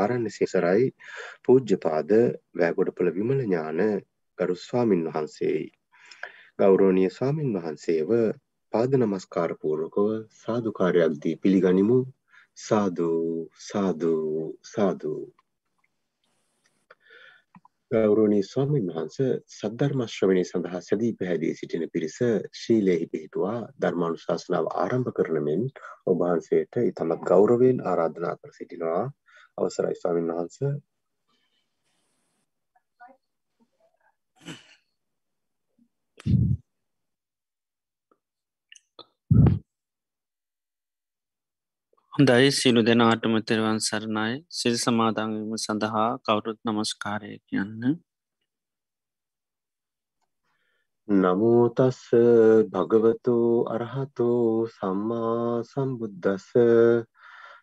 ආරණ්‍ය සේසරයි පූජ්‍යපාද වැෑගොඩපළ විමල ඥාන ගරු ස්වාමින් වහන්සේයි. ගෞරෝණීය ස්වාමින් වහන්සේව පාද නමස්කාර පූර්වකව සාදුකාරයක් දී පිළිගනිමු. සාදු සාදු සාදු ගෞරෝණී ස්වාමීන් වහන්ස සද්ධර්ම ශ්‍රවණය සඳහා සැදී පැහැදී සිටින පිරිස ශීලයෙහි පිහිටුවා ධර්මානුශාසනාව ආරම්භ කරන මෙන් ඔබ වහන්සේට ඉතාමත් ගෞරවයෙන් ආරාධනා කර සිටිනවා අවසරයි ස්වාමීන් වහන්ස. හොඳයි සිලු දෙනාටම තෙරවන් සරණයි. සිල් සමාදංවීම සඳහා කවුරුත් නමස්කාරය කියන්න. නමෝතස්ස භගවතු අරහතු සම්මා සම්බුද්ධස්ස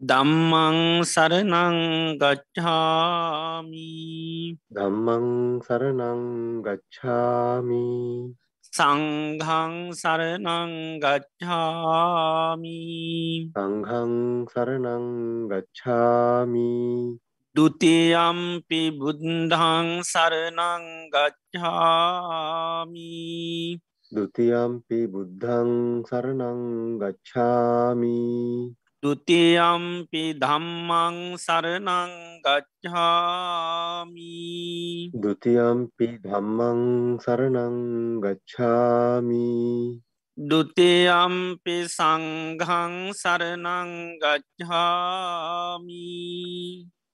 දම්මං සරනං ගච්ඡාමි। ධම්මං සරනං ගච්ඡාමි। සංඝං සරනං ගච්ඡාමි। සංඝං සරනං ගච්ඡාමි। දුතියම්පි බුද්ධං සරනං ගච්ඡාමි। දුතියම්පි බුද්ධං සරනං ගච්ඡාමි දුතියම්පි ධම්මං සරනං ගච්ඡාමි। දුතියම්පි ධම්මං සරනං ගච්ඡාමි। දුතියම්පි සංඝං සරනං ගච්ඡාමි।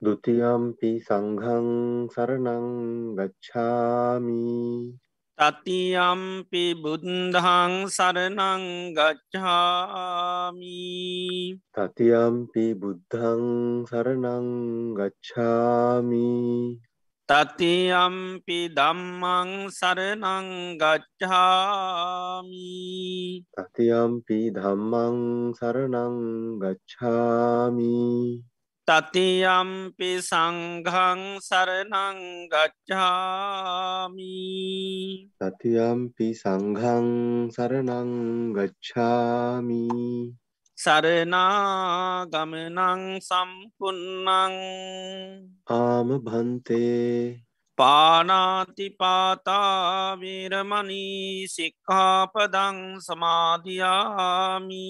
දුතියම්පි සංඝං සරනං ගච්ඡාමි තතියම්පි බුද්ධං සරනං ගච්ඡාමි. තතියම්පි බුද්ධං සරනං ගච්ඡාමි. තතියම්පි දම්මං සරනං ගච්ඡාමි. තතියම්පි ධම්මං සරනං ගච්ඡාමි තතියම්පි සංඝං සරනං ගච්ඡාමි තතියම්පි සංඝං සරනං ගච්ඡාමි සරනාගමනං සම්පන්නං ආම භන්තේ පානාතිපාතාවීරමනී සික්කාපදං සමාධයාමී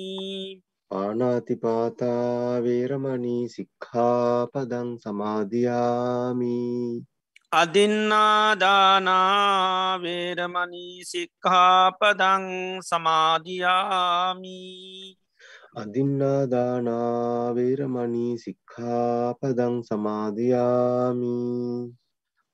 පානාතිපාතා වේරමණී සික්ඛාපදං සමාදියාමි. අදින්නාදානා වේරමණී සික්ඛාපදං සමාදියාමි. අදින්නාදානා වේරමණී සික්ඛාපදං සමාදියාමි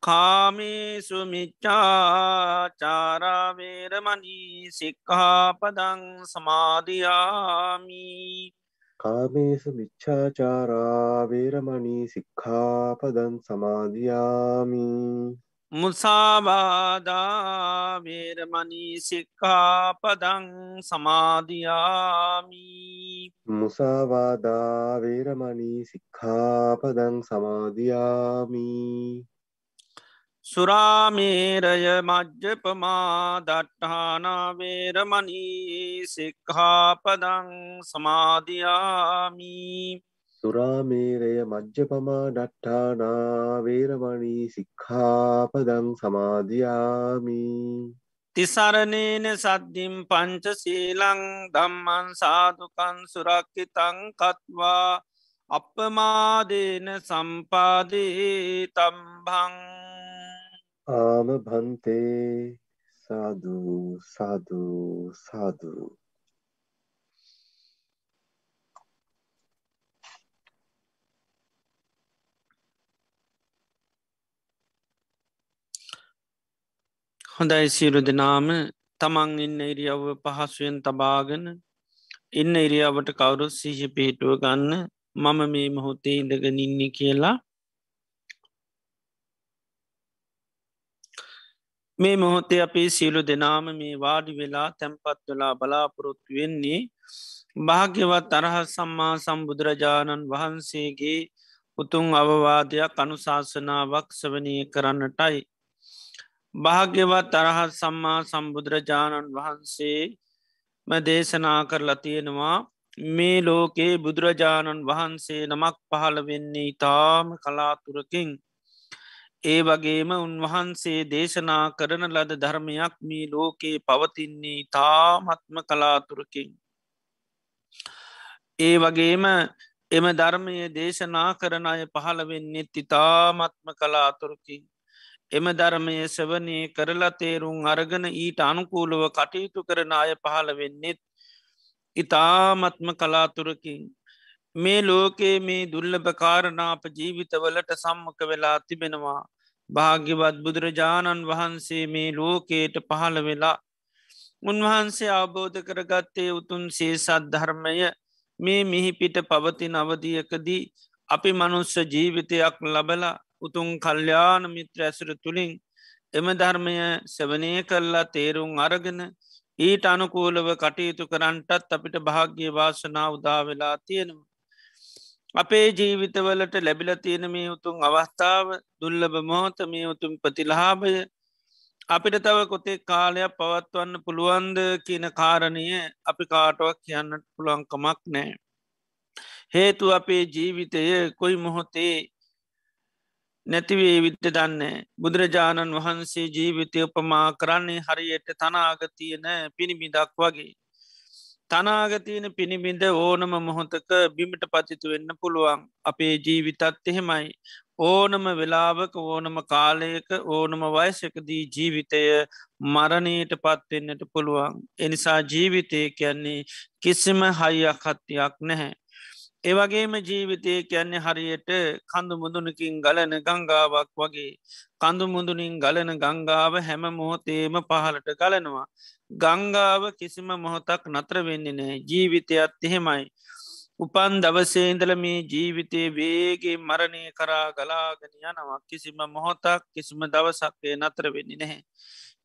කාමේසු මිච්චාචාරාවේරමනී සික්කාපදං සමාධයාමී කාමේසු මිච්ඡාචාරා වේරමණී සික්ඛාපදං සමාදියාමි. මුසාවාදාවේරමනී සික්කාපදං සමාධයාමී මුසාවාදා වේරමණී සික්ඛාපදං සමාදියාමි සුරාමේරය මජ්්‍යපමා දට්ඨානාවේරමනී සික්හාපදං සමාධයාමී සුරාමේරය මජ්්‍යපමා ඩට්ඨානා වේරමණී සික්ඛාපදං සමාධයාමි තිසරණේන සද්ධිම් පංච සීලං දම්මන් සාධකන් සුරක්කිතං කත්වා අපමාදේන සම්පාදේ තම්භං ආම භන්තේ සාදු සාදු සාදු හොඳයි සියලු දෙනාම. තමන් ඉන්න ඉරියව්ව පහසුවෙන් තබාගෙන ඉන්න ඉරියාවට කවුරුත් සිහිෂ පිහිටුව ගන්න මම මේ මොහොතේ ඉඳගෙන ඉන්න කියලා මේ මොහොතේ අපේ සියලු දෙනාම මේ වාඩි වෙලා තැන්පත් වෙලා බලාපොරොත්තු වෙන්නේ භාග්‍යවත් අරහත් සම්මා සම්බුදුරජාණන් වහන්සේගේ උතුන් අවවාදයක් අනුශාසනාවක් සවනය කරන්නටයි. භාග්‍යවත් අරහත් සම්මා සම්බුදුරජාණන් වහන්සේ ම දේශනා කරලා තියෙනවා මේ ලෝකේ බුදුරජාණන් වහන්සේ නමක් පහළ වෙන්නේ ඉතාම කලාතුරකින් ඒ වගේම උන්වහන්සේ දේශනා කරන ලද ධර්මයක් මේ ලෝකයේ පවතින්නේ තාමත්ම කලාතුරකින්. ඒ වගේම එම ධර්මය දේශනා කරන අය පහළ වෙන්නෙත් ඉතාමත්ම කලාතුරකින්. එම ධර්මය සවනය කරලා තේරුම් අරගන ඊට අනුකූලව කටයුතු කරන අය පහළ වෙන්නෙත් ඉතාමත්ම කලාතුරකින් මේ ලෝකයේ මේ දුල්ලභ කාරණාප ජීවිතවලට සම්මක වෙලා තිබෙනවා භාග්‍යවත් බුදුරජාණන් වහන්සේ මේ ලෝකයට පහළ වෙලා උන්වහන්සේ අවබෝධ කරගත්තේ උතුන් සේසත් ධර්මය මේ මිහිපිට පවතින අවධියකදී අපි මනුස්ස ජීවිතයක් ලබලා උතුන් කල්්‍යාන මිත්‍ර ඇසුර තුළින් එම ධර්මය සවනය කරලා තේරුම් අරගෙන ඊට අනුකූලව කටයුතු කරන්නටත් අපිට භාග්‍ය වාසනා උදා වෙලා තියෙනවා. අපේ ජීවිතවලට ලැබිල තියෙන මේ උතුන් අවස්ථාව දුල්ලබ මොහොත මේ උතුම් ප්‍රතිලහාභය අපිට තව කොතේ කාලයක් පවත්වන්න පුළුවන්ද කියන කාරණය අපි කාටුවක් කියන්නට පුළුවන්කමක් නෑ. හේතු අපේ ජීවිතය කොයි මොහොතේ නැතිවේ විත්ත දන්නේ බුදුරජාණන් වහන්සේ ජීවිතය උපමා කරන්නේ හරියට තනාගතියන පිණිබිදක් වගේ. තනාගතියන පිණිබිඳ ඕනම මොහොතක බිමිට පතිතු වෙන්න පුළුවන්. අපේ ජීවිතත් එහෙමයි. ඕනම වෙලාවක ඕනම කාලයක ඕනම වයසකදී ජීවිතය මරණයට පත්වෙන්නට පුළුවන්. එනිසා ජීවිතය කියන්නේ කිසිම හයියක් හත්තියක් නැහැ. ඒවගේම ජීවිතය කියන්නේ හරියට කඳු මුදුනකින් ගලන ගංගාවක් වගේ කඳු මුදුනින් ගලන ගංගාව හැම මොහොතේම පහලට ගලනවා. ගංගාව කිසිම මොහොතක් නත්‍ර වෙන්නේ නෑ ජීවිතයත් එහෙමයි. උපන් දවසේන්දල මේ ජීවිතයේ වේගේ මරණය කරා ගලාගෙන යනවා කිසිම මොහොතක් කිසිම දවසක්ේ නතර වෙන්නේ නැහැ.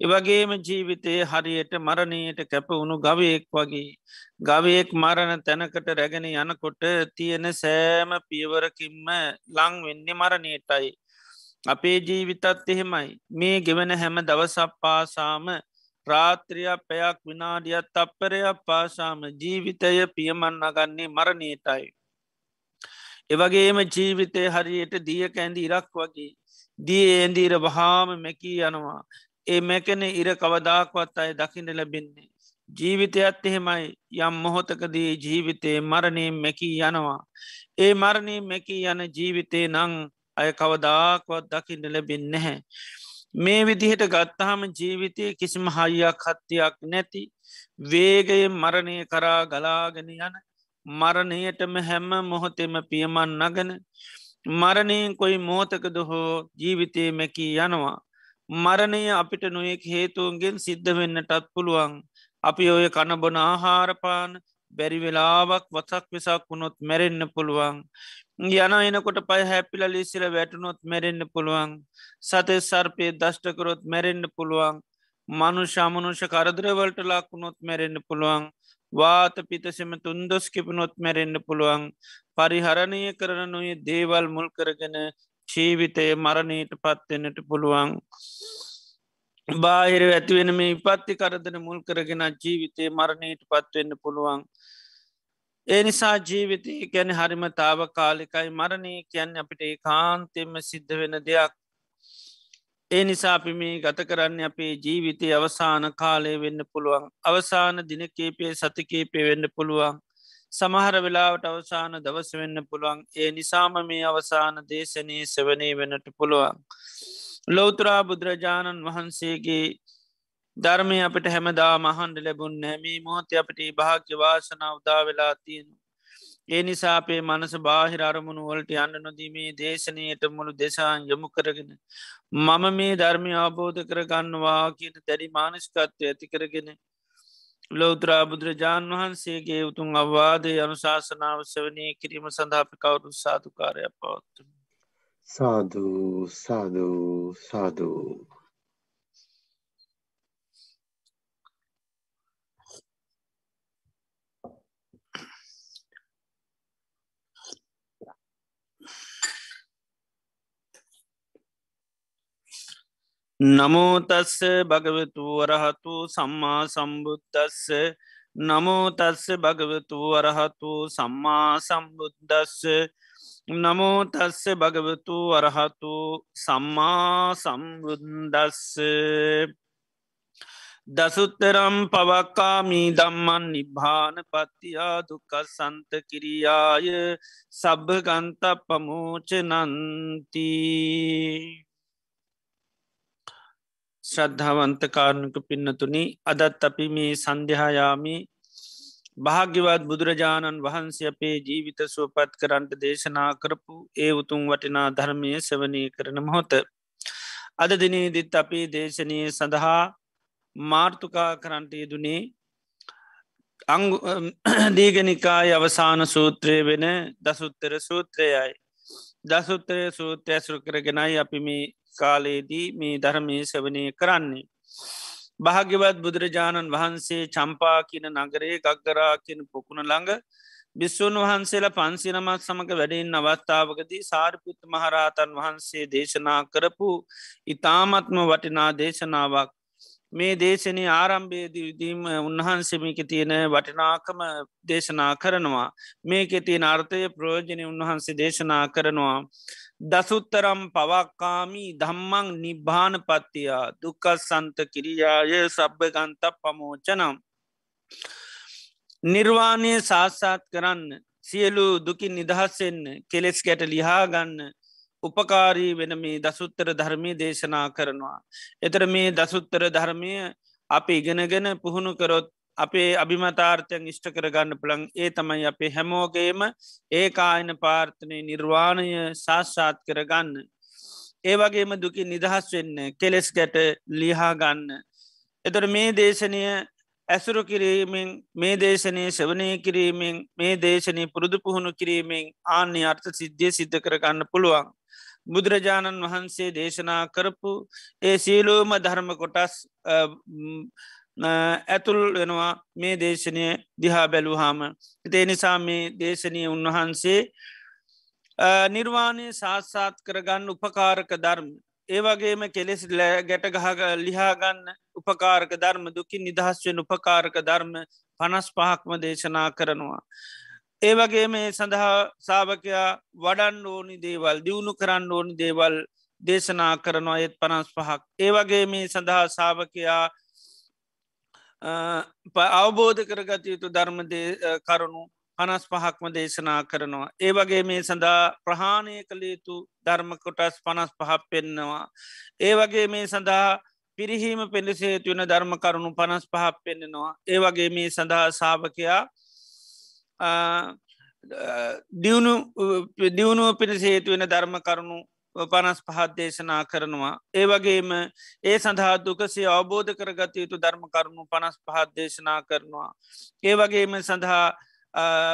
එවගේම ජීවිතයේ හරියට මරණයට කැප වුණු ගවයෙක් වගේ. ගවයෙක් මරණ තැනකට රැගෙන යනකොට තියෙන සෑම පියවරකින්ම ලං වෙන්නේ මරණයටයි. අපේ ජීවිතත් එහෙමයි මේ ගෙවන හැම දවසක් පාසාම රාත්‍රියයක් පැයක් විනාඩියත් තප්පරයක් පාසාම ජීවිතය පියමන්න ගන්නේ මරණයටයි. එවගේම ජීවිතය හරියට දිය කැන්දි ඉරක් වගේ දිය එන්දීර වහාම මැකී යනවා ඒ මැකෙන ඉර කවදාක්වත් අය දකිට ලැබෙන්නේ. ජීවිතයත් එහෙමයි යම් මොහොතකදී ජීවිතයේ මරණය මැකී යනවා. ඒ මරණය මැකී යන ජීවිතේ නං අය කවදාක්වත් දකිට ලැබෙන් නැහැ. මේ විදිහට ගත්තහම ජීවිතය කිසිම හයියක් හත්තියක් නැති වේගය මරණය කරා ගලාගෙන යන මරණයටම හැම්ම මොහොතෙම පියමන් නගන මරණයෙන් කොයි මෝතකද හෝ ජීවිතය මැකී යනවා. මරණය අපිට නොයෙක් හේතුවන්ගෙන් සිද්ධ වෙන්නටත් පුළුවන්. අපි ඔය කණබොන ආහාරපාන බැරි වෙලාවක් වසක් වෙසක් වුණොත් මැරෙන්න්න පුළුවන්. යන එනකොට පය හැපිල ලිසිල වැටනොත් මැරෙන්න්න පුළුවන්. සතේ සර්පය දෂ්ටකරොත් මැරෙන්න්න පුළුවන්. මනු ශාමනුෂ කරදරවලට ලක්වුණොත් මැරෙන්න්න පුළුවන්. වාත පිතසෙම තුන්දොස් කිපනොත් මැරෙන්න්න පුළුවන්. පරිහරණය කරන නොයේ දේවල් මුල් කරගෙන ජීවිතය මරණයට පත්වෙන්නට පුළුවන්. බාහිර ඇතිවෙන මේ පත්ති කරදන මුල් කරගෙන ජීවිතය මරණයට පත්වෙන්න පුළුවන්. ඒ නිසා ජීවිතය ගැන හරිම තාව කාලිකයි මරණය කියන්න අපිට ඒ කාන්තෙම සිද්ධ වෙන දෙයක්. ඒ නිසා අපි මේ ගත කරන්න අපේ ජීවිතය අවසාන කාලය වෙන්න පුළුවන්. අවසාන දිනකේපේ සතිකේපේ වෙන්න පුළුවන්. සමහර වෙලාවට අවසාන දවස වෙන්න පුළුවන් ඒ නිසාම මේ අවසාන දේශනී සවනී වෙනට පුළුවන්. ලෝතුරා බුදුරජාණන් වහන්සේගේ ධර්මය අපට හැමදා මහන්ඩ ලැබුන් නැමී මොහොත අපට භාග්‍ය වාසනා උදා වෙලා තියෙන. ඒ නිසාපේ මනස බාහිර අරමුණු වලට යන්න නොදීමේ දේශනයට මුළු දෙසාන් යොමු කරගෙන. මම මේ ධර්මය අවබෝධ කරගන්නවා කියන දැඩි මානස්කත්වය ඇති කරගෙන ලෝද්‍රා බුදුරජාණන් වහන්සේගේ උතුන් අවවාදය අනුශාසනාව සවනය කිරීම සඳහාපි කවුරු සාධකාරයක් පවත්තුම. සාධූ සාධූ සාධූ නමෝතස්ස භගවතු වරහතු සම්මා සම්බුද්ධස්ස නමෝතස්ස භගවතු වරහතු සම්මා සම්බුද්ධස්ස නමෝතස්ස භගවතු වරහතු සම්මා සම්බුද්දස්ස දසුත්තරම් පවක්කාමී දම්මන් නිබ්භාන පත්තියා දුක සන්ත කිරියාය සබභගන්ත පමෝච නන්තිී ශ්‍රද්ධාවන්ත කාරණක පින්නතුනි අදත් අපි මේ සන්ධ්‍යහායාමි භාග්‍යවත් බුදුරජාණන් වහන්සේ අපේ ජීවිත සුවපත් කරන්ට දේශනා කරපු ඒ උතුම් වටිනා ධර්මය සවනය කරන මොහොත. අද දිනේදිත් අපේ දේශනය සඳහා මාර්තුකා කරන්ට යෙදුනේ දීගනිකාය අවසාන සූත්‍රය වෙන දසුත්තර සූත්‍රයයි. දසුත්තරය සූත්‍රය ඇසුරු කරගෙනයි අපි මේ කාලයේදී මේ ධර්මය සවනය කරන්නේ. භාග්‍යවත් බුදුරජාණන් වහන්සේ චම්පා කියන නගරේ ගක්ගරා කියන පොකුණ ළඟ බිස්සූන් වහන්සේලා පන්සිනමත් සමඟ වැඩෙන් අවස්ථාවකදී සාරිපුත් මහරහතන් වහන්සේ දේශනා කරපු ඉතාමත්ම වටිනා දේශනාවක් මේ දේශනය ආරම්භේදීදීම උන්වහන්සේමික තියෙන වටිනාකම දේශනා කරනවා. මේක තියෙන අර්ථය ප්‍රෝජනය උන්වහන්සේ දේශනා කරනවා. දසුත්තරම් පවක්කාමී දම්මං නිබ්භාන පත්තියා දුකස් සන්ත කිරියාය සබ්භගන්ත පමෝචනම් නිර්වාණය සාස්සාත් කරන්න සියලු දුකින් නිදහස්සෙන්න කෙලෙස් ගැට ලිහාගන්න උපකාරී වෙන මේ දසුත්තර ධර්මය දේශනා කරනවා. එතර මේ දසුත්තර ධර්මය අප ඉගෙනගෙන පුහුණු කරොත් අපේ අභිමතාර්ථයන් ඉෂ්ට කරගන්න පුළන් ඒ තමයි අපේ හැමෝගේම ඒකායන පාර්ථනය නිර්වාණය ශාස්සාත් කරගන්න. ඒ වගේම දුකින් නිදහස් වෙන්න කෙලෙස් ගැට ලිහා ගන්න. එතොට මේ දේශනය ඇසුරු කිරීමෙන් මේ දේශනය සවනය කිරීමෙන් මේ දේශනය පුරුදු පුහුණු කිරීමෙන් ආන්‍ය අර්ථ සිද්ධිය සිද්ධ කරගන්න පුළුවන්. බුදුරජාණන් වහන්සේ දේශනා කරපු ඒ සීලෝම ධර්ම කොටස් ඇතුල් වෙනවා මේ දේශනය දිහා බැලූහාම එතේ නිසා මේ දේශනය උන්වහන්සේ නිර්වාණය සාත්සාත් කරගන්න උපකාරක ධර්ම ඒවගේම කෙලෙස් ගැට ගහග ලිහාගන්න උපකාරක ධර්ම දුකින් නිදහස්වෙන් උපකාරක ධර්ම පනස් පහක්ම දේශනා කරනවා. ඒවගේ මේ සඳහා සාභකයා වඩන් ඕනි දේවල් දියුණු කරන්න ඕනි දේවල් දේශනා කරනවා ඒත් පනස් පහක්. ඒවගේ මේ සඳහා සාභකයා අවබෝධ කරගත යුතු ධර්ම කරුණු පනස් පහක්ම දේශනා කරනවා. ඒවගේ මේ සඳහා ප්‍රහාණය කළ යුතු ධර්ම කොටස් පනස් පහක් පෙන්නවා. ඒවගේ මේ සඳහා පිරිහීම පෙඩිසේතුවන ධර්ම කරුණු පනස් පහක් පෙන්නෙනවා. ඒවගේ මේ සඳහා සාභකයා දියුණු දියුණුව පිණිස හේතුවෙන ධර්ම කරුණු පනස් පහත් දේශනා කරනවා. ඒ වගේම ඒ සඳහා දුකසේ අවබෝධ කරගත යුතු ධර්ම කරුණු පනස් පහත් දේශනා කරනවා. ඒ වගේම සඳහා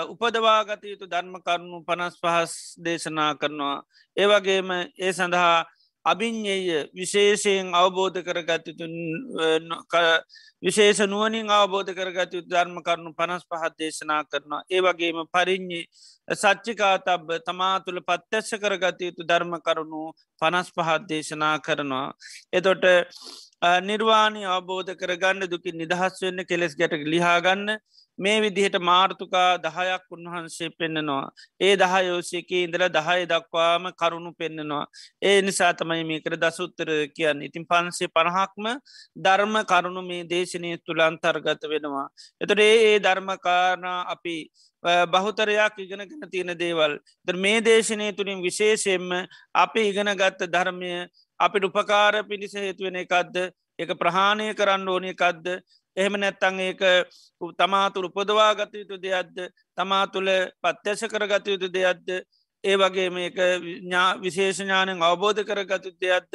උපදවාගත යුතු ධර්ම කරුණු පනස් පහස් දේශනා කරනවා. ඒ වගේම ඒ සඳහා අභිං්ඥය විශේෂයෙන් අවබෝධ කරගතයුතු විශේෂ නුවනින් අවබෝධ කරගත යුතු ධර්ම කරුණු පනස් පහත් දේශනා කරනවා. ඒ වගේම පරිින්්ඥේ සච්චිකා තබ තමා තුළ පත්්‍යශ කරගත යුතු ධර්ම කරුණු පනස් පහත් දේශනා කරනවා. එතොට නිර්වාණය අවබෝධ කරගන්න දුකින් නිදහස් වෙන්න කෙලෙස් ගැට ලිහාගන්න මේ විදිහට මාර්ථකා දහයක් උන්වහන්සේ පෙන්න්නනවා. ඒ දහයෝසයකේ ඉඳල දහය දක්වාම කරුණු පෙන්න්නනවා. ඒ නිසා තමයි මේකර දසුත්තර කියන්න ඉතින් පන්සේ පණහක්ම ධර්ම කරුණු මේ දේශනය තුළ අන්තර්ගත වෙනවා. එතට ඒ ඒ ධර්මකාරණ අපි බහුතරයක් ඉගෙනගෙන තියෙන දේවල්. ද මේ දේශනය තුළින් විශේෂයෙන්ම අපි ඉගෙන ගත්ත ධර්මය අපිට උපකාර පිණිස හේතුවෙන එකක්ද එක ප්‍රහාණය කරන්න ඕනය එකක්ද එහෙම නැත්තං ඒක තමා තුළ උපදවා ගත යුතු දෙයක්ද? තමා තුළ පත්්‍යශ කරගත යුතු දෙයක්ද? ඒ වගේ මේක විශේෂඥානෙන් අවබෝධ කරගතු දෙයක්ද?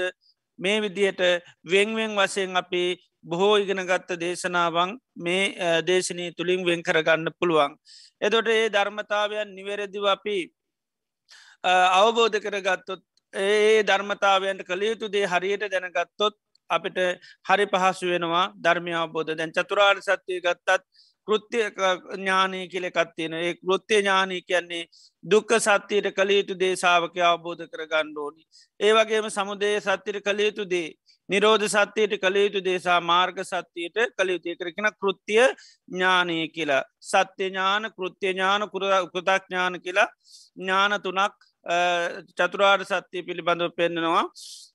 මේ විදියට වෙංවෙන් වසයෙන් අපි බොහෝ ඉගෙන ගත්ත දේශනාවන් මේ දේශනී තුළින් වෙන් කරගන්න පුළුවන්. එතොට ඒ ධර්මතාවයන් නිවැරදිව අපි අවබෝධ කරගත්තොත් ඒ ධර්මතාවයන්ට කළ යුතු දේ හරියට දැනගත්තොත් අපිට හරි පහසු වෙනවා ධර්මය අවබෝධ. දැන් චතුරාර් සත්‍යය ගත්තත් කෘත්තිය ඥානය කියලෙකත්තියෙන ඒ කෘත්තිය ඥානී කියන්නේ දුක්ක සත්‍යයට කළ යුතු දේ සාාවක අවබෝධ කර ගණ්ඩෝනි. ඒ වගේම සමුදේ සත්‍යයට කළ යුතු දේ නිරෝධ සත්‍යයට කළයුතු දේශා මාර්ග සත්‍යයට කළයුතුය කරකෙන කෘතිය ඥානය කියලා. සත්‍ය ඥාන කෘත්‍ය ඥාන කෘතක් ඥාන කියලා. ඥාන තුනක් චතුරාර් සත්‍යය පිළිබඳව පෙන්න්නනවා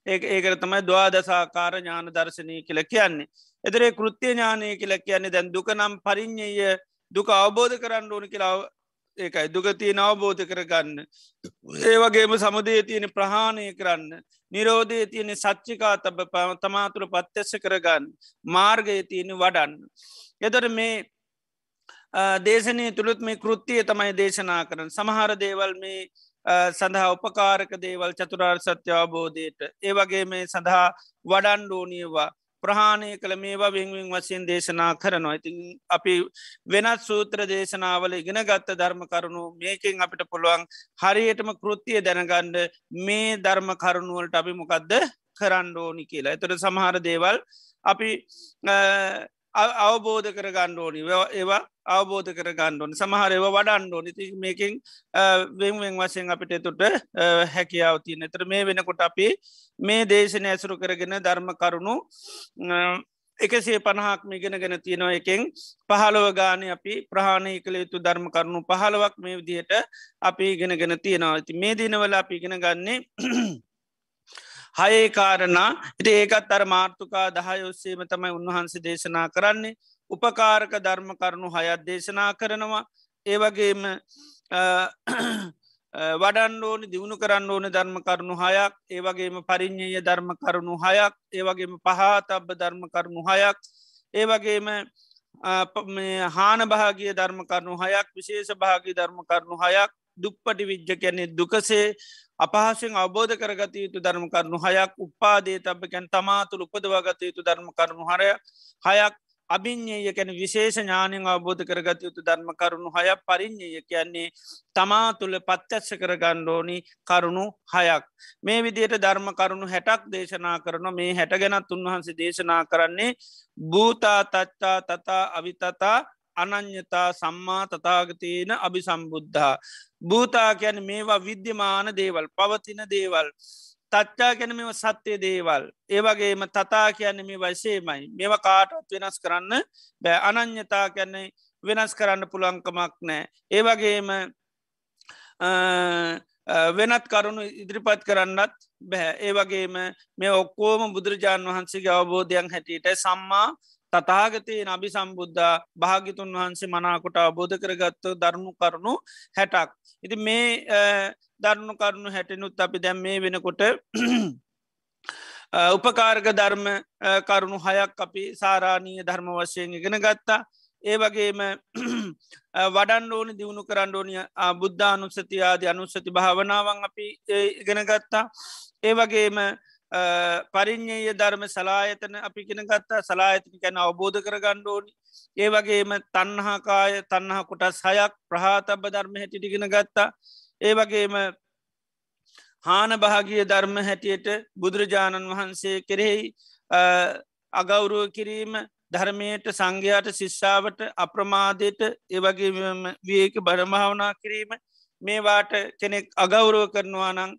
ඒ ඒකට තමයි දවාදසාකාර ඥාන දර්ශනය කියල කියන්නේ. එතරේ කෘත්‍ය ඥානය කියල කියන්නේ දැන් දුක නම් පරිින්්ඥය දුක අවබෝධ කරන්න ඕන කියලා ඒකයි දුගතිය අවබෝධ කරගන්න. ඒ වගේම සමුදේ තියෙන ප්‍රහාණය කරන්න. නිරෝධය තියෙන සච්චිකා තබ තමාතුළ පත්්‍යස්ස කරගන්න. මාර්ගය තියෙන වඩන්න. එතොට මේ දේශනය තුළුත් මේ කෘත්තිය තමයි දේශනා කරන සමහර දේවල් මේ සඳහා උපකාරක දේවල් චතුරාර් සත්‍ය අවබෝධයට. ඒ වගේ මේ සඳහා වඩන්ඩෝනියවා ප්‍රහාණය කළ මේවා වෙංවෙන් වසයෙන් දේශනා කරනවා. ඉතින් අපි වෙනත් සූත්‍ර දේශනාවල ඉගෙන ගත්ත ධර්ම කරුණු මේකින් අපිට පුළුවන් හරියටම කෘතිය දැනගණ්ඩ මේ ධර්ම කරුණුවලට අපි මොකක්ද කරණ්ඩෝනි කියලා. එතට සමහර දේවල් අපි අවබෝධ කර ගණ්ඩෝනි ඒවා අවබෝධ කර ගණ්ඩෝනි සමහරව වඩන්ඩෝනි ති මේකින් වෙන්වෙන් වසයෙන් අපිට තුට හැකියාව තියන. එතර මේ වෙනකොට අපි මේ දේශන ඇසුරු කරගෙන ධර්ම කරුණු එකසේ පණහක් මිගෙන ගෙන තියෙනවා. එකෙන් පහළව ගාන අපි ප්‍රහාණය කළ යුතු ධර්ම කරුණු පහළවක් මේ විදිහට අපි ඉගෙන ගෙන තියෙනවා. ඇති මේ දිනවල අපි ඉගෙන ගන්නේ හයේ කාරණා. ඉති ඒකත් අර මාර්ථකා දහයොස්සේම තමයි උන්වහන්සේ දේශනා කරන්නේ. උපකාරක ධර්ම කරුණු හයත් දේශනා කරනවා. ඒවගේම වඩන් ඕන දියුණු කරන්න ඕන ධර්ම කරුණු හයක්. ඒවගේම පරිින්්ඥය ධර්ම කරුණු හයක්. ඒවගේම පහතබ්බ ධර්ම කරුණු හයක්. ඒවගේම හාන භාගිය ධර්ම කරුණු හයක් විශේෂ භාගී ධර්ම කරුණු හයක්. දුප්පටි විද්්‍ය කැනෙ දුකසේ. අපහසෙන් අවබෝධ කරගත යුතු ධර්ම කරුණු හයක් උපාදේ තබකැන් තමාතුළ උපදවාගත යුතු ධර්ම කරුණු හරය හයක් අභිං්ඥය කැන විශේෂ ඥානයෙන් අවබෝධ කරගත යුතු ධර්ම කරුණු හය පරිින්්ඥය කියන්නේ තමා තුළ පත්්‍යත්ස කරගණ්ඩෝනි කරුණු හයක්. මේ විදියට ධර්ම කරුණු හැටක් දේශනා කරන මේ හැට ගැනත් උන්වහන්සේ දේශනා කරන්නේ භූතා තච්චා තතා අවිතතා අනං්‍යතා සම්මා තතාගතයන අභි සම්බුද්ධා. භූතා ගැන මේවා විද්‍යමාන දේවල් පවතින දේවල්. තච්චා ගැන මෙම සත්‍යය දේවල්. ඒවගේම තතා කියන්නේ මේ වශේමයි මෙව කාටත් වෙනස් කරන්න බෑ. අනං්‍යතා කියන්නේ වෙනස් කරන්න පුළංකමක් නෑ. ඒවගේම වෙනත් කරුණු ඉදිරිපත් කරන්නත් බැහැ ඒවගේම මේ ඔක්කෝම බුදුරජාණන් වහන්සේගේ අවබෝධයන් හැටියට සම්මා තතාගතය නබි සම්බුද්ධ භාගිතුන් වහන්සේ මනාකොට අබෝධ කරගත්ත දරුණු කරුණු හැටක්. ඉති මේ දරුණු කරුණු හැටනුත් අපි දැම් මේ වෙනකොට උපකාර්ග ධර්ම කරුණු හයක් අපි සාරාණීය ධර්ම වශයෙන් ඉගෙන ගත්තා. ඒ වගේම වඩන් ඕන දියුණු කරන්න ඕනිය බුද්ධානුස්සතියාද අනුස්සති භාවනාවන් අපි ඉගෙන ගත්තා. ඒ වගේම පරිින්්ඥය ධර්ම සලායතන අපි ගෙන ගත්තා. සලායතන කැන අවබෝධ කර ගණ්ඩෝනි ඒ වගේම තන්නහාකාය තන්නහ කොටස් හයක් ප්‍රහාතබ ධර්ම හැටිටිගෙන ගත්තා. ඒ වගේම හාන භාගිය ධර්ම හැටියට බුදුරජාණන් වහන්සේ කෙරෙහි අගෞරුව කිරීම ධර්මයට සංඝයාට ශිෂ්ෂාවට අප්‍රමාදයට ඒවගේ වියක බරමහාවනා කිරීම මේවාට කෙනෙක් අගෞරුව කරනවා නං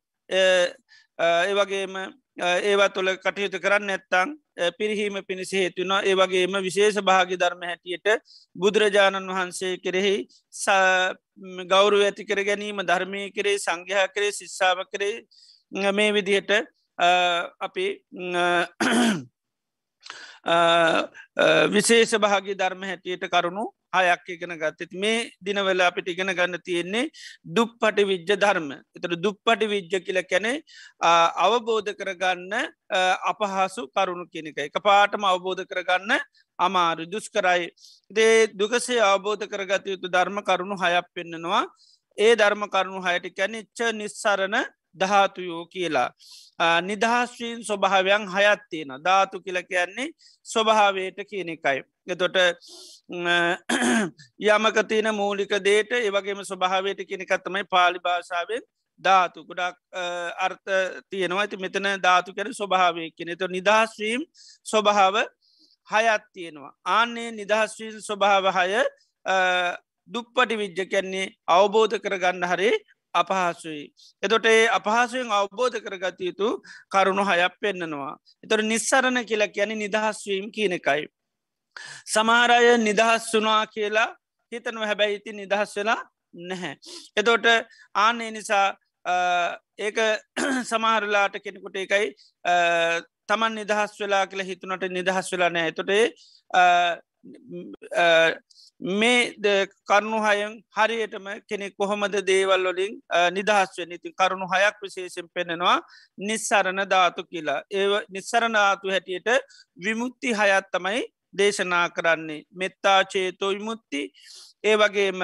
ඒවගේම ඒවා තුළ කටයුතු කරන්න නැත්තං පිරිහීම පිණිස හේතුනා ඒවගේම විශේෂ භාගි ධර්ම හැටියට බුදුරජාණන් වහන්සේ කෙරෙහි ගෞරු ඇති කර ගැනීම ධර්මය කරේ සංඝයා කරේ ශිස්සාාව කරේ මේ විදිහට අපි විශේෂ භාගි ධර්ම හැටියට කරුණු හයක් ඉගෙන ගත්තත් මේ දිනවෙල අපිට ඉගෙන ගන්න තියෙන්නේ දුප්පටි විද්්‍ය ධර්ම. එතට දුප්පටි විද්්‍ය කියල කැනෙ අවබෝධ කරගන්න අපහසු කරුණු කියනක එක. පාටම අවබෝධ කරගන්න අමාරු දුස් කරයි දේ දුකසේ අවබෝධ කරගත යුතු ධර්ම කරුණු හයක් පෙන්න්නනවා ඒ ධර්ම කරුණු හයට කැන ච්ච නිස්සරණ දහතුයෝ කියලා. නිදහස්වීන් ස්වභාවයන් හයත් තියෙන ධාතු කියල කියන්නේ ස්වභාවයට කියන එකයි. එතොට යමක තියන මූලික දේට ඒවගේම ස්වභාවයට කෙනෙකත්තමයි පාලි භාෂාවෙන් ධාතු ගොඩක් අර්ථ තියෙනවා ඇති මෙතන ධාතු කැන ස්වභාවය කෙනෙ තු නිදහස්වීම් ස්වභාව හයත් තියෙනවා. ආන්නේ නිදහස්වීන් ස්වභාව හය දුප්පටි විද්්‍ය කැන්නේ අවබෝධ කරගන්න හරේ අපහසුයි. එතොට ඒ අපහසුවෙන් අවබෝධ කරගත යුතු කරුණු හයක් පෙන්න්නනවා. එතොට නිස්සරණ කියලා කියන නිදහස්වීම් කියන එකයි. සමාරය නිදහස් වනා කියලා හිතනව හැබැයි ඉති නිදහස් වෙලා නැහැ. එතෝට ආනේ නිසා ඒක සමහරලාට කෙනෙකුට එකයි තමන් නිදහස් වෙලා කියලා හිතුනට නිදහස් වෙලා නෑ තොටේ මේ කරුණු හයන් හරියටම කෙනෙක් කොහොමද දේවල් වලින් නිදහස්වෙන් ඉති කරුණු හයක් විශේෂෙන් පෙනෙනවා නිස්සරණ ධාතු කියලා. ඒ නිස්සරණාතු හැටියට විමුක්ති හයත් තමයි දේශනා කරන්නේ. මෙත්තා චේතෝ විමුත්ති ඒ වගේම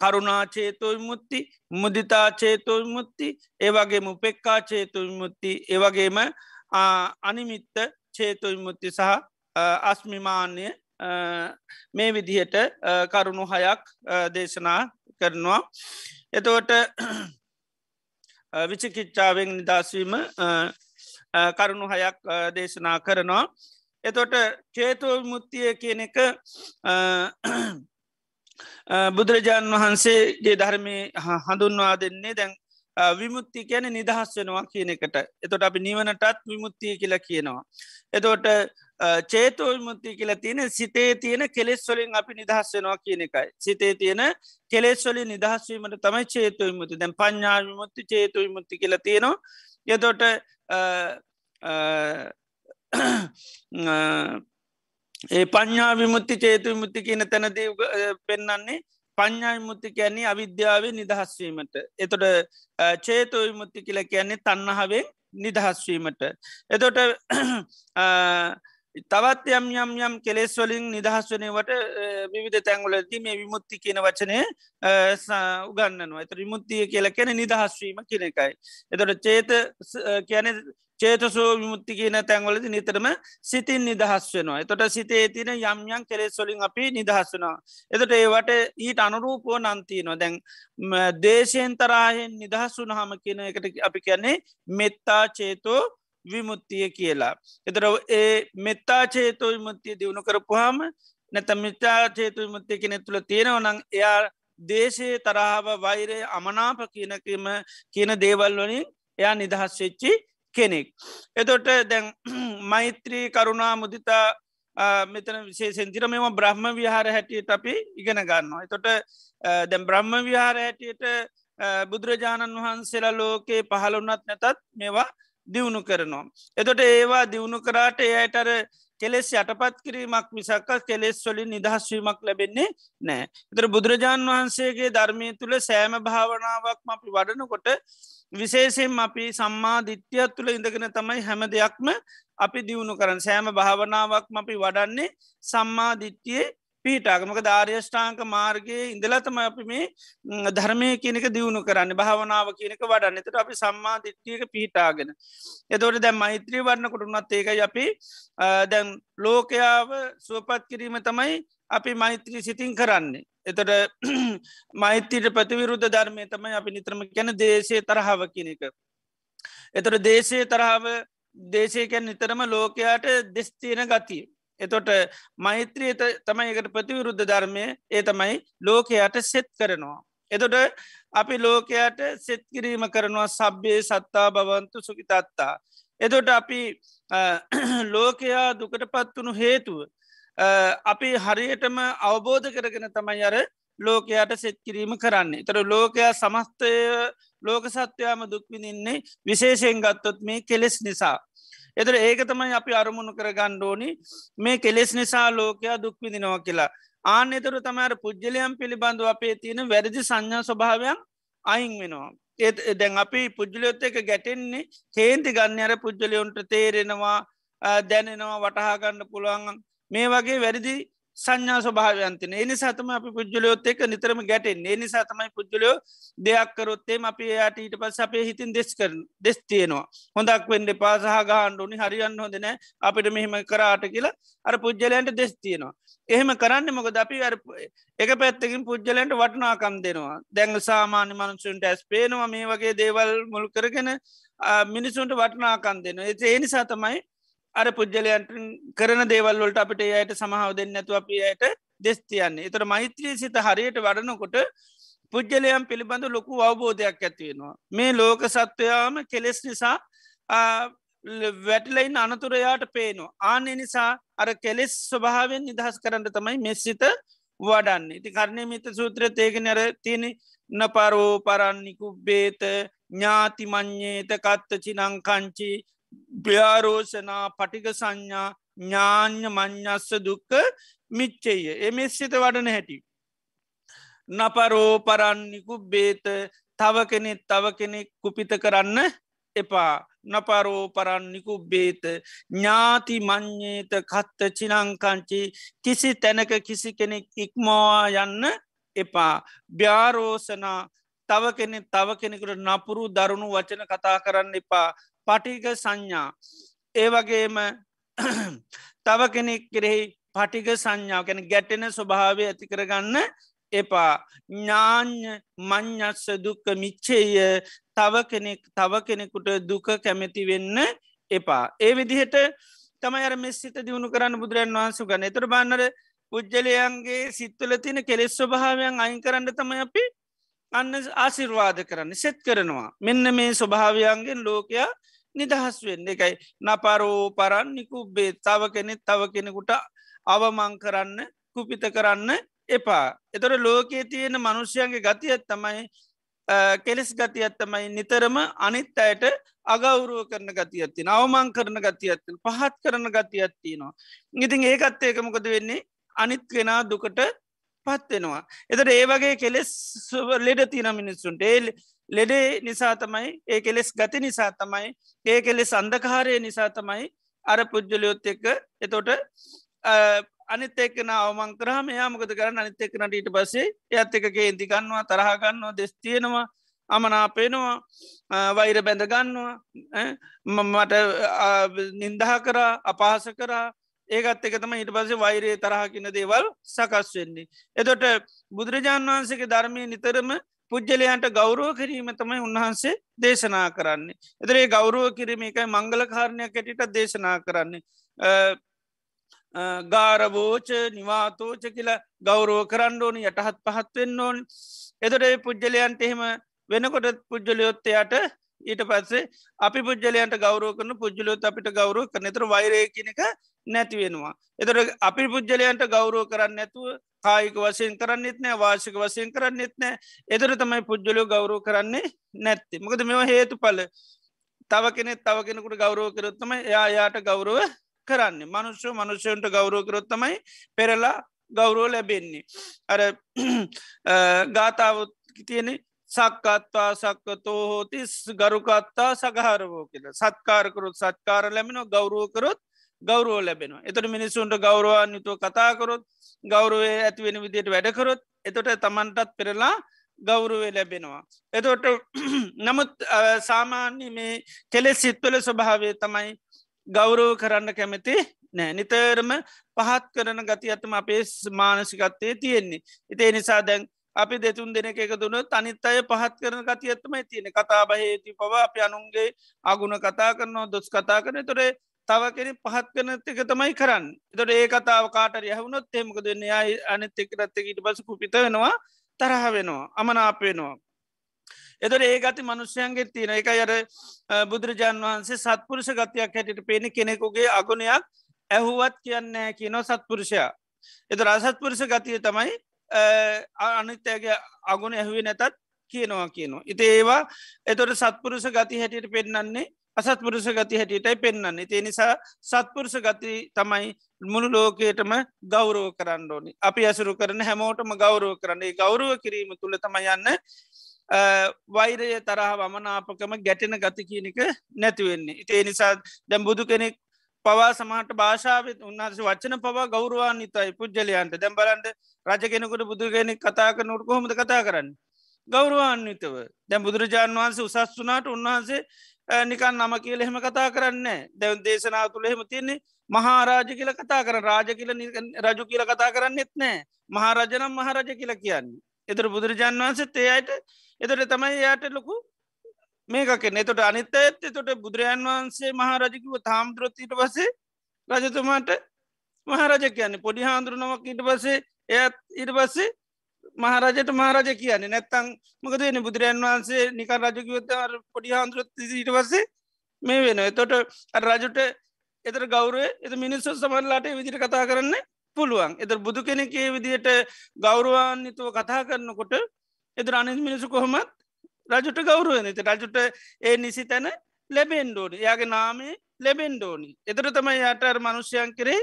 කරුණාචේතෝ විමුත්ති මුදිතා චේතෝ විමුත්ති ඒවගේම උපෙක්කා චේතු විමුත්ති ඒවගේම අනිමිත්ත චේතු විමුත්ති සහ අස්මිමාන්‍ය මේ විදිහට කරුණු හයක් දේශනා කරනවා. එතවට විචිකිච්චාවෙන් නිදස්වීම කරුණු හයක් දේශනා කරනවා. එතොට චේතෝ මුත්තිය කියන එක බුදුරජාණන් වහන්සේගේ ධර්මය හඳුන්වා දෙන්නේ. දැන් විමුත්ති කියන නිදහස් වෙනවා කියන එකට එතොට අපි නිවනටත් විමුත්තිය කියලා කියනවා. එතෝට චේතෝ විමුත්ති කියලා තියෙන සිතේ තියෙන කෙලෙස් වලින් අපි නිදහස් වෙනවා කියන එකයි. සිතේ තියෙන කෙලෙස්වලි නිදහස්වීමට තමයි චේතු විමුති දැන් පඥා විමුත්ති චේතු විමුත්ති කියලා තියෙනවා. යතොට ඒ පඥා විමුත්ති චේතු විමුත්ති කියන තැනද පෙන්නන්නේ පඥා විමුත්ති කියන්නේ අවිද්‍යාවේ නිදහස්වීමට එතොට චේතෝ විමුත්ති කියල කියන්නේ තන්නහාවෙන් නිදහස්වීමට එතොට තවත් යම් යම් යම් කෙලෙස් වලින් නිදහස් වනවට විවිධ තැංගුලදී මේ විමුත්ති කියන වචනය උගන්නනවා එත විමුත්තිය කියල කැන නිදහස්වීම කියන එකයි. එතොට චේත කියන චේතසෝ විමුත්ති කියන තැන්වලද නිතරම සිතින් නිදහස් වෙනවා. එතොට සිතේ තින යම්යන් කෙලෙස් වලින් අපි නිදහස් වනවා. එතට ඒවට ඊට අනුරූපෝ නන්තිනවා දැන් දේශයෙන් තරාහෙන් නිදහස් වුන හම කියන එකට අපි කියන්නේ මෙත්තා චේතෝ විමුත්තිය කියලා. එතර ඒ මෙත්තා චේතෝ විමුත්තිය දියුණු කරපුහම නැත මිතා චේතු විමුත්තිය කෙනෙ තුළ තියෙනවනං එයා දේශයේ තරාව වෛරය අමනාප කියනකම කියන දේවල් වලින් එයා නිදහස් වෙච්චි කෙනෙක්. එතොට දැන් මෛත්‍රී කරුණා මුදිතා මෙතන විශේෂෙන්තිර මෙම බ්‍රහ්ම විහාර හැටියට අපි ඉගෙන ගන්නවා. එතොට දැම් බ්‍රහ්ම විහාර හැටියට බුදුරජාණන් වහන්සේලා ලෝකයේ පහළුන්නත් නැතත් මේවා දියුණු කරනවා. එතොට ඒවා දියුණු කරාට එයටර කෙලෙස් යටපත් කිරීමක් මිසක්ක කෙලෙස් වලින් නිදහස්වීමක් ලැබෙන්නේ නෑ. එතර බුදුරජාණන් වහන්සේගේ ධර්මය තුළ සෑම භාවනාවක්ම අපි වඩනකොට විශේෂෙන් අපි සම්මා දිට්්‍යයක් තුළ ඉඳගෙන තමයි හැම දෙයක්ම අපි දියුණු කරන සෑම භාවනාවක්ම අපි වඩන්නේ සම්මා දිට්ටියේ පිහිටාගමක ධාර්යෂ්ඨාංක මාර්ගයේ ඉඳලතම අපි මේ ධර්මය කියනක දියුණු කරන්න භාවනාව කියනක වඩන්න එතට අපි සම්මා දිට්ටියක පිහිටාගෙන. එතවට දැම් මෛත්‍රී වරණ කොටුනත් ඒකයි අපි දැන් ලෝකයාව සුවපත් කිරීම තමයි අපි මෛත්‍රී සිතින් කරන්නේ. එතට මෛත්‍රීට ප්‍රතිවිරුද්ධ ධර්මය තමයි අපි නිත්‍රම ගැන දේශය තරහාව කියන එක. එතට දේශය තරහාව දේශයකැන් නිතරම ලෝකයාට දෙස්තියන ගතිය. එතොට මෛත්‍රිය තමයි එකට ප්‍රතිවිරුද්ධ ධර්මය ඒ තමයි ලෝකයට සෙත් කරනවා. එතොට අපි ලෝකයට සෙත් කිරීම කරනවා සබ්‍යය සත්තා බවන්තු සුකිතත්තා. එතොට අපි ලෝකයා දුකට පත්වනු හේතුව. අපි හරියටම අවබෝධ කරගෙන තමයි අර ලෝකයට සෙත් කිරීම කරන්නේ. තර ලෝකයා සමස්තය ලෝක සත්‍යයාම දුක්විනින්නේ විශේෂයෙන් ගත්තොත් මේ කෙලෙස් නිසා. එතර ඒක තමයි අපි අරමුණු කර ගණ්ඩෝනි මේ කෙලෙස් නිසා ලෝකයා දුක්විදිනවා කියලා. ආන එතරු තමර පුද්ගලයම් පිළිබඳව අපේ තියෙන වැරදි සංඥා ස්වභාවයක් අයින් වෙනවා. ඒත් දැන් අපි පුද්ජලයොත් එක ගැටෙන්නේ කේන්ති ගන්න අර පුද්ජලයොන්ට තේරෙනවා දැනෙනවා වටහාගන්න පුළුවන් මේ වගේ වැරදි සංඥා ස්වභාවයන්තින එනි සතම අපි පුද්ජලයොත් එක නිතරම ගැටෙන් එනි සතමයි පුද්ජලයෝ දෙයක් කරොත්තේ අපි එයාට ඊට පස් අපේ හිතින් දෙස් කර දෙස් තියෙනවා. හොඳක් වෙන්ඩ පාසහ ගහන්ඩුනි හරියන්න හොඳන අපිට මෙහෙම කරාට කියලා අර පුද්ජලයන්ට දෙස් තියෙනවා. එහෙම කරන්න මොකද? අපි එක පැත්තකින් පුද්ජලන්ට වටනාකම් දෙනවා. දැංග සාමාන්‍ය මනුසුන්ට ඇස් පේනවා මේ වගේ දේවල් මුල් කරගෙන මිනිසුන්ට වටනාකන් දෙන්න ඒ නිසා තමයි අර පුද්ගලයන්ට කරන දේවල්වලට අපට ඒයට සමහාව දෙන්න ඇතු අපි අයට දෙස්තියන්නේ එතර මෛත්‍රී සිත හරියට වඩනකොට පුද්ගලයම් පිළිබඳ ලොකු අවබෝධයක් ඇතිවෙනවා. මේ ලෝක සත්වයාම කෙලෙස් නිසා වැටලයින් අනතුරයාට පේනවා. ආනෙ නිසා අර කෙලෙස් ස්වභාවෙන් නිදහස් කරන්න තමයි මෙස්සිත වඩන්නේ ති කරණය මිත සූත්‍ර ඒක නර තියෙන නපරෝ පරන්නිකු බේත ඥාති මං්්‍යේත කත්තචි නංකංචි ්‍යාරෝෂනා පටික සංඥා ඥාන්‍ය මං්ඥස්ස දුක්ක මිච්චෙය එමෙස්සිත වඩන හැටි. නපරෝ පරන්නිකු බේත. තව කෙනෙත් තව කෙනෙක් කුපිත කරන්න එපා. නපරෝ පරන්නිකු බේත. ඥාති මං්්‍යේත කත්ත චිනංකංචි. කිසි තැනක කිසි කෙනෙක් ඉක්මවා යන්න එපා. ්‍යාරෝසනා තව කෙනෙ තව කෙනෙකුට නපුරු දරුණු වචන කතා කරන්න එපා. පටික සංඥා ඒවගේම තව කෙනෙක් කෙරෙහි පටික සංඥාව කැන ගැටෙන ස්වභාවය ඇති කරගන්න එපා ඥාඥ මං්ඥස්ස දුක්ක මිච්චේය තව කෙනෙක් තව කෙනෙකුට දුක කැමැති වෙන්න එපා. ඒ විදිහට තම අර මෙස්සිත දියුණු කරන්න බුදුරන් වහන්සු ගන්න එතුර බන්නර පුද්ජලයන්ගේ සිත්තුල තින කෙලෙස් ස්වභාවයන් අයින් කරන්න තම අපි අන්න ආසිර්වාද කරන්න සෙත් කරනවා. මෙන්න මේ ස්වභාවයන්ගෙන් ලෝකයා නිදහස් වෙන්න එකයි නපරෝ පරන්නිකු බේ තව කෙනෙත් තව කෙනෙකුට අවමං කරන්න කුපිත කරන්න එපා. එතොට ලෝකයේ තියෙන මනුෂ්‍යයන්ගේ ගති ඇත්තමයි කෙලෙස් ගති ඇත්තමයි නිතරම අනිත් අයට අගෞරුව කරන ගති ඇත්ති අවමං කරන ගති ඇත්තිල් පහත් කරන ගති ඇත්තිනවා. ඉතින් ඒකත් ඒකමකද වෙන්නේ අනිත් කෙනා දුකට පත්වෙනවා. එතට ඒ වගේ කෙලෙස් ලෙඩ තින මිනිස්සුන්ට ඒල් ලෙඩේ නිසා තමයි ඒ කෙලෙස් ගති නිසා තමයි ඒ කෙලෙ සන්දකාරය නිසා තමයි අර පුද්ජලයොත් එක්ක එතොට අනිත් එක්කන අවමං කරහම යාමකද කරන්න අනිත් එක්කනට ඊට පසේ ඇත් එකගේ ඉදි ගන්නවා තරහගන්නවා දෙස් තියෙනවා අමනාපේනවා වෛර බැඳ ගන්නවා මට නින්දහ කරා අපහස කරා ඒකත් එක තම ඊට පසේ වෛරයේ තරහකින දේවල් සකස් වෙන්නේ. එතොට බුදුරජාණන් වහන්සේගේ ධර්මය නිතරම පුද්ජලයන්ට ගෞරුව කිරීම තමයි උන්වහන්සේ දේශනා කරන්නේ. එතරේ ගෞරුව කිරීම එකයි මංගල කාරණයක් ඇටිට දේශනා කරන්නේ. ගාරබෝච නිවාතෝච කියලා ගෞරෝ කරන්න ඕනි යටහත් පහත්වෙන්න ඕන් එතොට පුද්ජලයන්ට එහෙම වෙනකොට පුද්ජලයොත්තයට ඊට පස්සේ අපි පුද්ජලයන්ට ගෞරෝ කරන පුද්ජලයොත් අපිට ගෞරෝ කරන තර වෛරය කියනක නැති වෙනවා. එතොට අපි පුද්ජලයන්ට ගෞරෝ කරන්න නැතුව කායික වසයෙන් කරන්නෙත් නෑ වාශික වසයෙන් කරන්නෙත් නෑ. එතර තමයි පුද්ජලයෝ ගෞරෝ කරන්නේ නැත්ති. මොකද මෙම හේතු පල තව කෙනෙ තව කෙනෙකුට ගෞරෝ කරොත්තම එයා යාට ගෞරව කරන්නේ. මනුෂ්‍ය මනුෂ්‍යයන්ට ගෞරෝ කරොත්තමයි පෙරලා ගෞරෝ ලැබෙන්නේ. අර ගාතාවත් තියෙන සක්කත්තා සක්කතෝ හෝතිස් ගරුකත්තා සගහරවෝ කියල. සත්කාරකරුත් සත්කාර ලැබෙන ගෞරුවකරොත් ගෞරුව ලැබෙනවා. එතට මිනිස්සුන්ට ගෞරවාන්යුතුව කතාකරොත් ගෞරුවය ඇතිවෙන විදියට වැඩකරොත් එතොට තමන්ටත් පෙරලා ගෞරුවේ ලැබෙනවා. එතොට නමුත් සාමාන්‍ය මේ කෙලෙ සිත්වල ස්වභාවය තමයි ගෞරව කරන්න කැමති නෑ නිතරම පහත් කරන ගති ඇතම අපේ මානසිකත්තේ තියෙන්නේ. ඉතේ නිසා දැන් අපි දෙතුන් දෙන එක දුන තනිත් අය පහත් කරන ගති ඇත්තමයි තියෙන කතා බහේති පව අප අනුන්ගේ අගුණ කතා කරනවා දොස් කතා කරන තොරේ තව කෙනෙ පහත් කරන එක තමයි කරන්න තොට ඒ කතාව කාට යහුණොත් එමක දෙන්න අයි අනිත් එක් රත්තකට පස කුපිත වෙනවා තරහ වෙනවා අමනාප වෙනවා එතොට ඒ ගති මනුෂ්‍යයන්ගේ තියෙන එක අර බුදුරජාන් වහන්සේ සත්පුරුෂ ගතියක් හැටිට පේන කෙනෙකුගේ අගුණයක් ඇහුවත් කියන්න කියනෝ සත්පුරුෂයා. එත රසත්පුරුෂ ගතිය තමයි අනිත්‍යගේ අගුණ ඇහුවේ නැතත් කියනවා කියනවා. ඉති ඒවා එතොට සත්පුරුෂ ගති හැටියට පෙන්න්නන්නේ අසත්පුරුෂ ගති හැටියටයි පෙන්න්න ඒ නිසා සත්පුරුෂ ගති තමයි මුළු ලෝකයටම ගෞරෝ කරන්න ඕනි. අපි ඇසුරු කරන හැමෝටම ගෞරෝ කරන්නේ. ගෞරුව කිරීම තුළ තම යන්න වෛරය තරහ වමනාපකම ගැටෙන ගති කියනක නැතිවෙන්නේ. ඉතිේ නිසා දැම් බුදු කෙනෙක් පවා සමහට භාෂාව උන්හස වචන පවා ගෞරවාන් නිතයි පුද්ජලයන්ට දැම්බලන්ට රජ කෙනෙකුට බුදුගෙනෙක් කතා කරනට කොහොමද කතා කරන්න. ගෞරවාන්විතව. දැම් බුදුරජාණන් වහන්සේ උසස් වනාට උන්වහන්සේ නිකන් නම කියල එහෙම කතා කරන්න දැවන් දේශනා තුළ එහෙම තියන්නේ මහාරාජ කියල කතා කර රාජ කියල රජු කියල කතා කරන්න එත් නෑ මහරජනම් මහරජ කියල කියන්නේ. එතර බුදුරජාන් වහන්සත් ඒ අයට එතොට තමයි යායට ලොකු මේකෙන් එතොට අනිත ඇත් තොට බුදුරජාන් වහන්සේ මහරජකිව තාම්දුරොත්තිට පසේ රජතුමාට මහරජ කියන්නේ පොඩි හාන්දුරනමක් ඊට පසේ එයත් ඊට පස්සේ මහරජට මහරජ කියන්නේ. නැත්තං මකදන බුදුරන් වහන්සේ නිකන් රජකිවත පොඩි හාන්දුරත් ඊට පස්සේ මේ වෙන එතොට රජුට එතර ගෞරුව එත මිනිස්සු සමල්ලාට විදිට කතා කරන්න පුළුවන්. එතර බුදු කෙනෙකේ විදියට ගෞරවාන්නිතුව කතා කරනකොට එතර අනිස් මිනිසු කොහොමත් රජුට ගෞරුවන එත රජුට ඒ නිසි තැන ලැබෙන්ඩෝනි යාගේ නාමේ ලැබෙන්ඩෝනි එතර තමයි යට මනුෂ්‍යයන් කරේ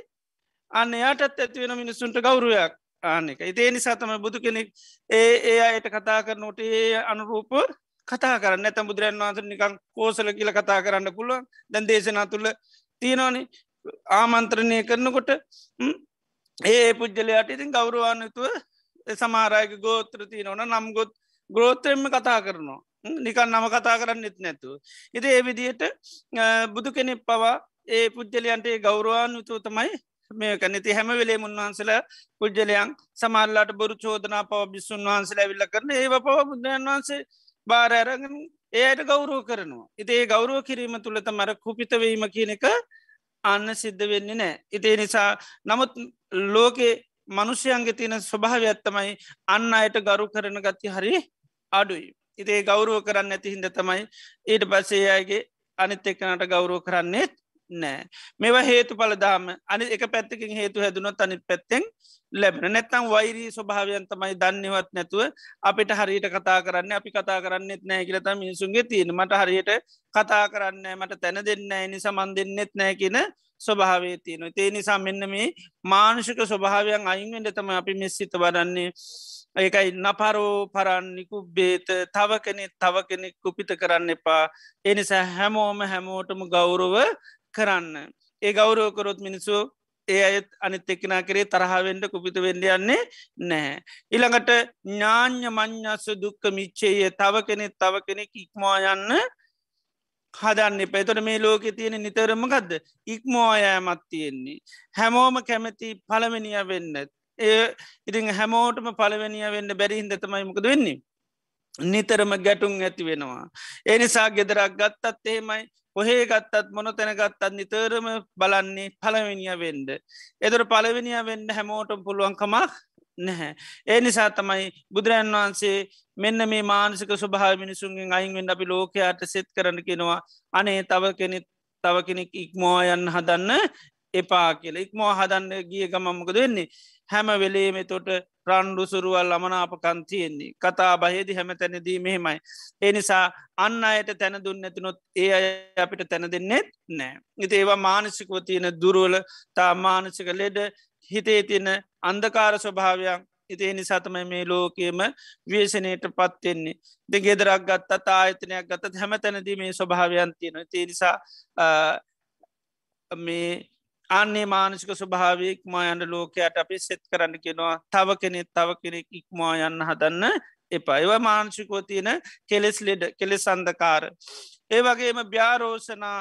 අන්න එයාටත් ඇතිවෙන මිනිස්සුන්ට ගෞරුවයක්. ආනෙක ඉතේ නිසා තම බුදු කෙනෙක් ඒ ඒ අයට කතා කරනොට ඒ අනුරූප කතා කරන්න. ඇත බුදුරන් වහන්ස නිකං කෝසල කියල කතා කරන්න පුළුවන්. දැන් දේශනා තුළ තියෙනවානේ. ආමන්ත්‍රණය කරනකොට ඒ පුද්ගලයාට ඉතින් ගෞරවාන්නතුව සමාරයක ගෝත්‍ර තියනවන. නම්ගොත් ග්‍රෝත්‍රයෙන්ම කතා කරනවා. නිකන් නම කතා කරන්න එත් නැතුව. ඉති ඒ විදියට බුදු කෙනෙක් පවා ඒ පුද්ගලයන්ටේ ගෞරවාන්තුව තමයි මේක නති හැම වෙලේ උන්වහන්සල පුද්ජලයන් සමල්ලාට බොරු චෝදනා පව බිස්සුන් වහන්සල ඇවිල්ල කරන ඒ පව බුදුන් වහන්සේ බාරඇරගෙන ඒයට ගෞරුව කරනවා. ඉතිේ ගෞරුව කිරීම තුළත මර කුපිතවීම කියන එක අන්න සිද්ධ වෙන්නේ නෑ. ඉතිේ නිසා නමුත් ලෝකේ මනුෂ්‍යයන්ගේ තියෙන ස්වභාව ඇත්තමයි අන්න අයට ගරු කරන ගති හරි අඩුයි. ඉතිේ ගෞරුව කරන්න ඇති හිද තමයි ඊට පස්සේ අයගේ අනිත් එක්කනට ගෞරුව කරන්නේත් නෑ. මෙවා හේතු පලදාම අනි එක පැත්තකින් හේතු හැදුනොත් අනිත් පැත්තෙන් ලැබෙන. නැත්තම් වෛරී ස්වභාවයන් තමයි දන්නවත් නැතුව අපිට හරියට කතා කරන්න අපි කතා කරන්නෙත් නෑ කියලත මිනිසුන්ගේ තියෙන මට හරියට කතා කරන්න මට තැන දෙන්න එනි සමන් දෙන්නෙත් නෑ කියන ස්වභාවේ තියෙන ඒ නිසා මෙන්න මේ මානුෂික ස්වභාවයන් අයින්ෙන්ට තම අපි මෙස්සිත වඩන්නේ. ඒකයි නපරෝ පරන්නිකු බේත. තව කෙනෙ තව කෙනෙක් කුපිත කරන්න එපා. එනිසා හැමෝම හැමෝටම ගෞරව කරන්න ඒ ගෞරෝකරොත් මිනිස්සු ඒ අයත් අනිත් එක්කනා කරේ තරහාවෙන්ට කුපිත වෙන්ඩ යන්නේ නෑ. ඉළඟට ඥාඥ මං්ඥස්ස දුක්ක මිච්චේය තව කෙනෙ තව කෙනෙක් ඉක්මවා යන්න හදන්න පැතොට මේ ලෝකෙ තියෙන නිතරම ගදද ඉක්මෝයෑමත් තියෙන්නේ. හැමෝම කැමැති පළවෙනිය වෙන්න. ඒ ඉතිං හැමෝටම පළවෙනිය වෙන්න බැරිහින්ද තමයි මොකද වෙන්නේ. නිතරම ගැටුම් ඇති වෙනවා. එනිසා ගෙදරක් ගත්තත් එහෙමයි කොහේ ගත්තත් මොන තැනගත්තත් නිතරම බලන්නේ පලවෙනිිය වෙන්ඩ. එදර පලවෙනිිය වෙන්ඩ හැමෝටම් පුළුවන්කමක් නැහැ. ඒ නිසා තමයි බුදුරන් වහන්සේ මෙන්න මේ මානසික ස්වභා මිනිසුන්ගෙන් අයින්ෙන් අපි ලෝකයාට සෙත් කරන කෙනවා අනේ තව කෙනෙත් තව කෙනෙක් ඉක්මෝ යන්න හදන්න එපා කියල ඉක්මෝ හදන්න ගිය ගමම්මකද වෙන්නේ හැම වෙලේම තොට රණ්ඩු සුරුවල් අමනාපකන් තියෙන්නේ කතා බහිදි හැම තැනදී මෙහෙමයි. ඒ නිසා අන්න අයට තැන දුන්න ඇතිනොත් ඒ අය අපිට තැන දෙන්නෙත් නෑ. ඉති ඒවා මානසිකව තියෙන දුරුවල තා මානසික ලෙඩ හිතේ තියෙන අන්දකාර ස්වභාවයක් ඉතිේ නිසාතම මේ ලෝකයම වේශනයට පත්වෙන්නේ දෙ ගෙදරක් ගත්ත ආයතනයක් ගත්තත් හැම තැනදී මේ ස්වභාවයන් තියෙන තිය නිසා මේ අන්නේ මානසික ස්වභාවයෙක් මයන්ඩ ලෝකයට අපි සෙත් කරන්න කෙනවා තව කෙනෙත් තව කෙනෙක් ඉක්මා යන්න හදන්න එපා ඒව මාංශිකෝ තියෙන කෙලෙස් ලෙඩ කෙලෙස් අන්දකාර. ඒ වගේම ්‍යාරෝෂනා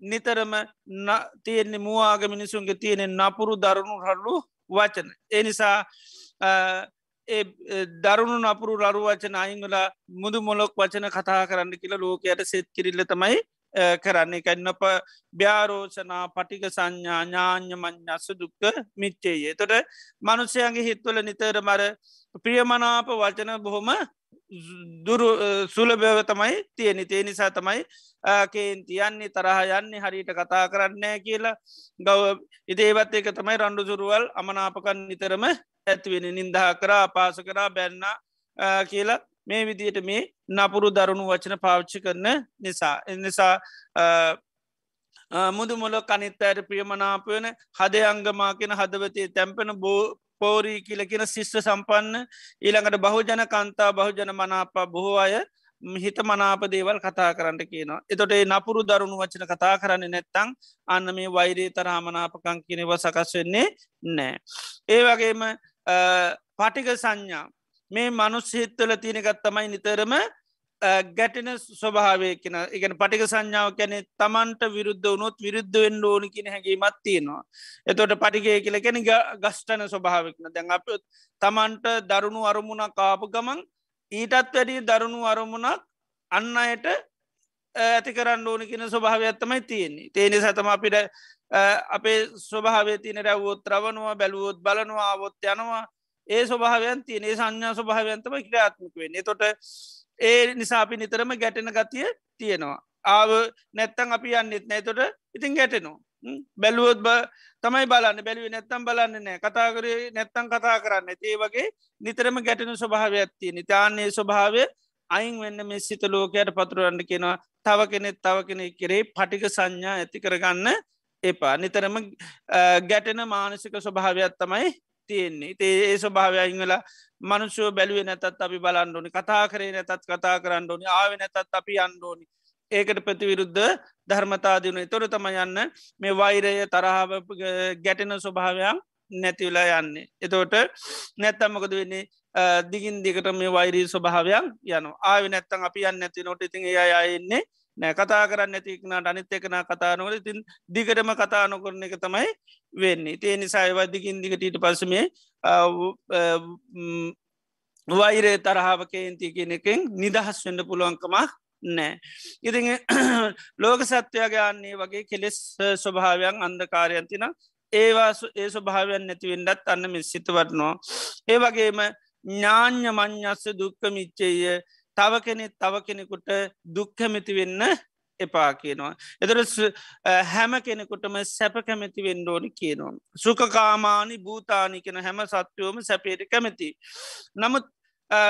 නිතරම තියෙන්නේ මූවාග මිනිසුන්ගේ තියෙනෙ නපුරු දරුණු හල්ලු වචන. එනිසා දරුණු නපුරු රරු වචන අයිංගලා මුදු මොලොක් වචන කතා කරන්න කියලා ලෝකයට සෙත් කිරිල්ල තමයි කරන්නේ. කැන්නප ්‍යාරෝෂනා පටික සංඥා ඥාඥ මං්ඥස්ස දුක්ක මිච්චේයේ තොට මනුෂ්‍යයන්ගේ හිත්වල නිතර මර ප්‍රියමනාප වචන බොහොම දුරු සුලභව තමයි තියෙන තේ නිසා තමයි කේන්ති යන්නේ තරහ යන්නේ හරිට කතා කරන්නේ කියලා ගව ඉදේවත් එක තමයි රණ්ඩු සුරුවල් අමනාපකන් නිතරම ඇත්වෙන නින්දහා කරා පාස කරා බැන්න කියලා මේ විදියට මේ නපුරු දරුණු වචන පාවිච්චි කරන නිසා එනිසා මුදු මොල කනිත්තයට ප්‍රියමනාපයන හදේ අංගමාකෙන හදවතේ තැම්පෙන බෝ පෝරී කියල කියෙන ශිෂ්ට සම්පන්න ඊළඟට බහුජන කන්තා බහුජන මනාපා බොහෝ අය හිත මනාප දේවල් කතා කරන්න කියනවා. එතොට ඒ නපුරු දරුණු වචන කතා කරන්න නැත්තං අන්න මේ වෛරේ තරහමනාපකං කියනව සකස් වෙන්නේ නෑ. ඒ වගේම පටික සංඥා මේ මනුස්හිත්තල තියෙනකත් තමයි නිතරම ගැටෙන ස්වභාවය කෙන එකන පටික සංඥාව කැනෙ තමන්ට විරුද්ධ වනොත් විරුද්ධ වෙන්න ඕනි කියන හැඟීමත් තියෙනවා. එතොට පටිකය කියල කැන ගස්ටන ස්වභාවකන දැන් අප තමන්ට දරුණු අරමුණක් කාපු ගමන් ඊටත් වැඩි දරුණු අරමුණක් අන්න අයට ඇති කරන්න ඕනි කියන ස්වභාව ඇත්තමයි තියෙන්නේ. තේනෙ සතම අපිට අපේ ස්වභාවේ තියන රැවෝත් රවනවා බැලුවෝත් බලනවා අවොත් යනවා. ඒ ස්වභාවයන් තියනේ සංඥා ස්වභාවයන්තම ක්‍රියාත්මක වෙන්නේ. තොට ඒ නිසා අපි නිතරම ගැටෙන ගතිය තියෙනවා. ආව නැත්තං අපි යන්නෙත් නෑතොට ඉතින් ගැටෙනවා. බැලුවොත් බ තමයි බලන්න. බැලුව නැත්තම් බලන්න නෑ. කතාකරේ නැත්තං කතා කරන්න ඒ වගේ නිතරම ගැටෙන ස්වභාවයක් තිය නිතාන්නේ ස්වභාවය අයින් වෙන්න මෙ සිත ලෝකයට පතුරන්න කෙනවා තව කෙනෙත් තව කෙනෙ කෙරේ පටික සංඥා ඇති කරගන්න එපා. නිතරම ගැටෙන මානසික ස්වභාවයක් තමයි තියෙන්නේ. ඒ ස්වභාවයයින් වෙලා මනුෂෝ බැලුව නැතත් අපි බලන්ඩෝනි කතා කරේ නැතත් කතා කරන්න ඕනි. ආව නැතත් අපි අන්ඩෝනි ඒකට ප්‍රතිවිරුද්ධ ධර්මතාදියුණු තොර තම යන්න මේ වෛරය තරහාව ගැටෙන ස්වභාවයක් නැතිවලා යන්නේ. එතෝට නැත්තම්මකද වෙන්නේ? දිගින් දිකට මේ වෛරී ස්වභාවයක් යන ආව නැත්තන් අපි යන්න නැති නොට ඉතින් ඒ අයන්නේ නෑ කතා කරන්න ඇතිකනට අනිත් එකන කතානොල ඉතින් දිගටම කතා නොකරන එක තමයි වෙන්නේ තේ නිසා ඒවදිකින් දිගට ඊට පසමේ වෛරේ තරහාාවකේන්ති කියන එකෙන් නිදහස් වන්න පුළුවන්කමක් නෑ. ඉති ලෝක සත්‍යයාගේ අන්නේ වගේ කෙලෙස් ස්වභාවයන් අන්දකාරයන්තින ඒවා ඒ ස්වභාවයන් නැතිවෙන්ඩත් අන්න මිස්සිත වටනවා. ඒ වගේම ඥාන්‍ය මං්ඥස්ස දුක්ක මිච්චේය තව කෙනෙ තව කෙනෙකුට දුක්කැමති වෙන්න එපා කියනවා. එතර හැම කෙනෙකුටම සැප කැමැති වෙන්ඩෝනි කියනවා. සුකකාමානි භූතානි කෙන හැම සත්‍යයෝම සැපේට කැමැති. නමුත්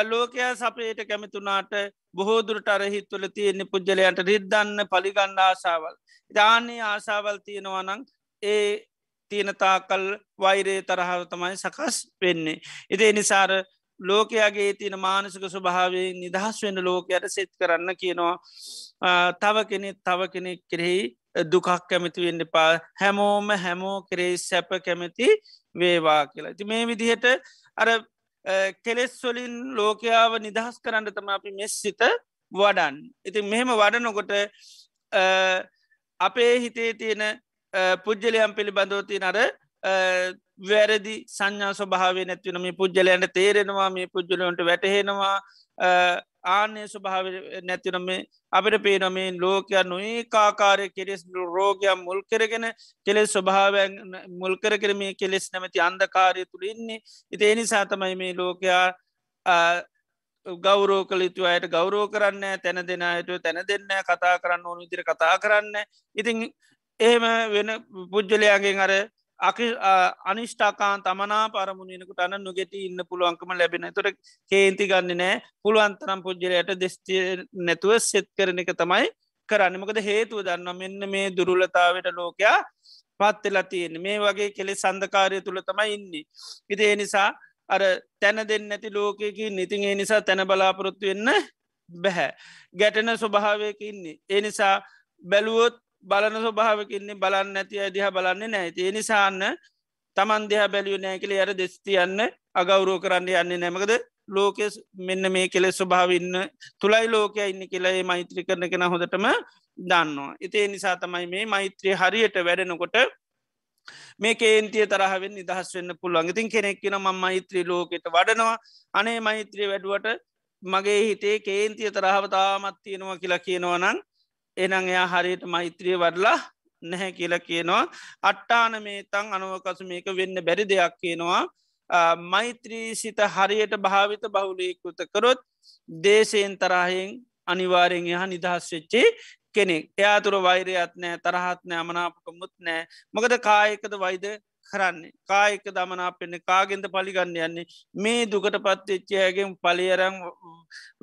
ලෝකයා සපේට කැමතුනාට බොහෝදුරට අරහිත්වල තියෙන්නේ පුද්ගලයන්ට රිද්දන්න පලිගන්න ආසාවල්. ධානයේ ආසාවල් තියෙනවනං ඒ තියෙනතාකල් වෛරේ තරහාව තමයි සකස් වෙන්නේ. ඉති නිසාර ලෝකයාගේ තියෙන මානසික ස්වභාවේ නිදහස් වෙන්න ලෝකයට සෙත් කරන්න කියනවා තව කෙනෙ තව කෙනෙක් කෙරෙහි දුකක් කැමති වෙන්න පා හැමෝම හැමෝ කරේ සැප කැමති වේවා කියලා. ති මේ විදිහට අර කෙලෙස් වලින් ලෝකයාව නිදහස් කරන්න තම අපි මෙස්සිත වඩන්. ඉතින් මෙහෙම වඩනොකොට අපේ හිතේ තියෙන පුද්ජලයම් පිළිබඳවති නර වැරදි සංඥා ස්වභාව නැතිවන මේ පුද්ජලයන්ට තේරෙනවා මේ පුද්ජලයොන්ට වැටහෙනවා. ආන්‍ය ස්වභාව නැතිනම අපට පේනමේ ලෝකයා නොඒ කාකාරය කෙලෙස් රෝගයක් මුල් කරගෙන කෙලෙස් ස්වභාවයන් මුල් කර කර මේ කෙලෙස් නැමති අන්දකාරය තුළ ඉන්නේ. ඉති එනි සාතමයි මේ ලෝකයා ගෞරෝ කළ යුතු අයට ගෞරෝ කරන්න තැන දෙෙනයට තැන දෙන්න කතා කරන්න ඕනු විදිර කතා කරන්න ඉතින් එහෙම වෙන පුද්ජලයාගෙන් අර අනිෂ්ඨාකාන් තමනා පරමුණනකට අන්න නොගෙට ඉන්න පුළුවන්කම ලැබෙන තොට කේන්ති ගන්න නෑ පුළුවන්තරම් පුද්ජලයට දෙස්තිය නැතුව සෙත් කරන එක තමයි කරන්නමකද හේතුව දන්න මෙන්න මේ දුරුලතාවට ලෝකයා පත්වෙලා තියෙන මේ වගේ කෙලෙ සඳකාරය තුළ තමයි ඉන්නේ. ඉති ඒ නිසා අර තැන දෙන්න ඇති ලෝකයකි නිතින් ඒ නිසා තැන බලාපොරොත්තු වෙන්න බැහැ. ගැටෙන ස්වභාවයක ඉන්නේ. ඒ නිසා බැලුවොත් බලන ස්වභාවකින්නේ බලන්න ඇති දිහ බලන්නේ නෑ ඒ නිසාන්න තමන් දෙහ බැලිය නෑ කළ අර දෙස්තියන්න අගෞරෝ කරන්න යන්නේ නැමකද ලෝකෙස් මෙන්න මේ කෙලෙ ස්වභාවන්න තුළයි ලෝකය ඉන්න කියලේ මෛත්‍රී කරන කෙන හොඳටම දන්නවා. ඉතිේ නිසා තමයි මේ මෛත්‍රී හරියට වැඩෙනකොට මේ කේන්තිය තරහවෙන් නිදහස් වෙන්න පුළුවන්. ඉතින් කෙනෙක්කෙන ම මෛත්‍රී ලෝකෙට වඩනවා. අනේ මෛත්‍රී වැඩුවට මගේ හිතේ කේන්තිය තරහව තාමත් තියෙනවා කියලා කියනවනං එනං එයා හරියට මෛත්‍රිය වඩලා නැහැ කියලා කියනවා. අට්ටාන මේ තං අනුවකසු මේක වෙන්න බැරි දෙයක් කියනවා. මෛත්‍රී සිත හරියට භාවිත බහුලයකුත කරොත් දේශයෙන් තරහෙන් අනිවාරයෙන් එහ නිදහස් වෙච්චේ කෙනෙක්. එයාතුර වෛරයත් නෑ තරහත් නෑ අමනාපකමුත් නෑ මොකද කායකද වෛද කරන්නේ? කායක දමනාපෙන්න්න කාගෙන්ද පලිගන්න යන්නේ? මේ දුකට පත්වෙච්චයගෙන් පලියරම්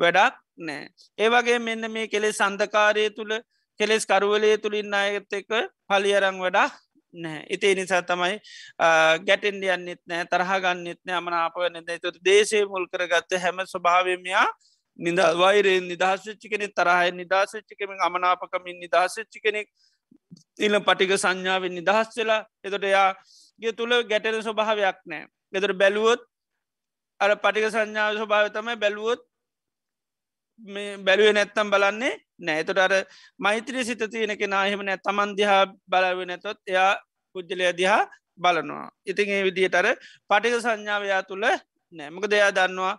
වැඩක් නෑ. ඒවගේ මෙන්න මේ කෙලෙ සන්ධකාරය තුළ කෙලෙස් කරුවලේ තුළින් අයගත එක පලියරං වඩා නෑ. ඉතිේ නිසා තමයි ගැටෙන්ඩ යන්නෙත් නෑ තරහගන්නෙත් නෑ අමනාප නැද තුට දේශය මුල් කරගත්ත හැම ස්වභාවමයා නිද වෛරයෙන් නිදහස්ච්චි කෙනෙ තරහය නිදහසච්චි කෙමින් අමනාපකමින් නිදහසච්චි කෙනෙක් ඉල්ල පටික සංඥාවෙන් නිදහස් වෙලා එතොට එයා ගේ තුළ ගැටෙන ස්වභාවයක් නෑ. ගෙතර බැලුවොත් අර පටික සංඥාව ස්වභාව තමයි බැලුවොත් බැලුව නැත්තම් බලන්නේ නෑතොට අර මෛත්‍රී සිත තියෙනක නාහෙම නෑ තමන් දිහා බලව නැතොත් එයා පුද්ජලය දිහා බලනවා. ඉතින් ඒ විදිහට අර පටික සංඥාවයා තුළ නෑමක දෙයා දන්නවා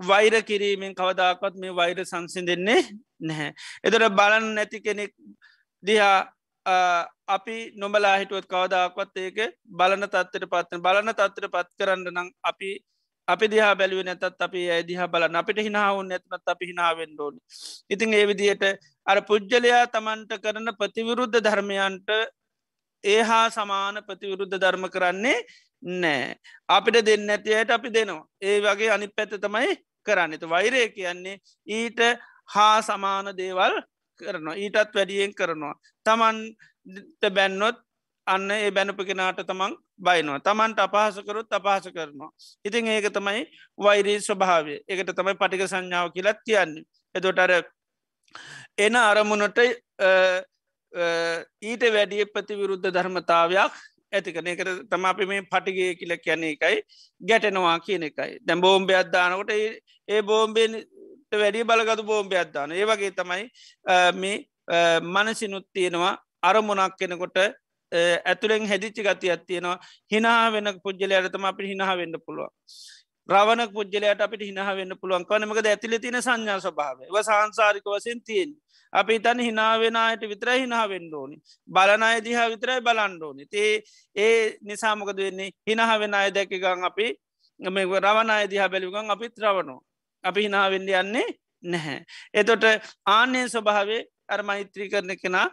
වෛර කිරීමෙන් කවදාකත් මේ වෛර සංසින් දෙන්නේ නැහැ. එතට බලන් නැති කෙනෙක් දිහා අපි නොබලා හිටුවත් කවදාක්වත් ඒක බලන තත්වට පත්න බලන තත්වට පත් කරන්න නම් අපි අපි දිහා බැලුව නැතත් අපි ඇදිහ බලන්න? අපිට හිනාවුන් නැත්නත් අපි හිනාවෙන් ඩෝන ඉතින් ඒ විදියට අර පුද්ගලයා තමන්ට කරන ප්‍රතිවිරුද්ධ ධර්මයන්ට ඒ හා සමාන ප්‍රතිවිරුද්ධ ධර්ම කරන්නේ නෑ අපිට දෙන්න ඇතියට අපි දෙනවා. ඒ වගේ අනි පැත්ත තමයි කරන්නත වෛරය කියන්නේ ඊට හා සමාන දේවල් කරනවා. ඊටත් වැඩියෙන් කරනවා. තමන්ට බැන්නොත් අන්න ඒ බැනප කෙනාට තමන් බයිනවා. තමන්ට අපහසකරුත් අපහස කරනවා. ඉතින් ඒක තමයි වෛරී ස්වභාවය. එකට තමයි පටික සංඥාව කියලත් කියන්නේ. එතොටර එන අරමුණට ඊට වැඩිය ප්‍රතිවිරුද්ධ ධර්මතාවයක් ඇතිකන එකට තම අපි මේ පටිගේ කියල කියන එකයි ගැටෙනවා කියන එකයි. දැම් බෝම්බය අදදානකොට ඒ බෝම්බෙන් වැඩි බලගතු බෝම්බය අදදාන ඒ වගේ තමයි මේ මනසිනුත් තියෙනවා අරමුණක් කෙනකොට ඇතුළෙන් හැදිච්චි ගති ඇත්තියෙනවා හිනා වෙන පුද්ජලයට තම අපි හිනා වෙන්න පුළුවන්. රවනක් පුද්ජලයට අපිට හිනා වෙන්න පුළුවන්. කනමකද ඇතිල තින සංඥා ස්භාව ව සංසාරික වසෙන් තියෙන් අපි තන් හිනාවෙනයට විතර හිනාවෙන්න ඕනි. බලනය දිහා විතරයි බලන්ඩෝනි තේ ඒ නිසාමකද වෙන්නේ? හිනහ වෙන අය දැක ගං අපි මේ රවනය දිහා බැලිගන් අපිත් රවනෝ අපි හිනාවෙන්ඩ යන්නේ නැහැ. එතොට ආන්‍යය ස්වභාවේ අර මෛත්‍රී කරන කෙනා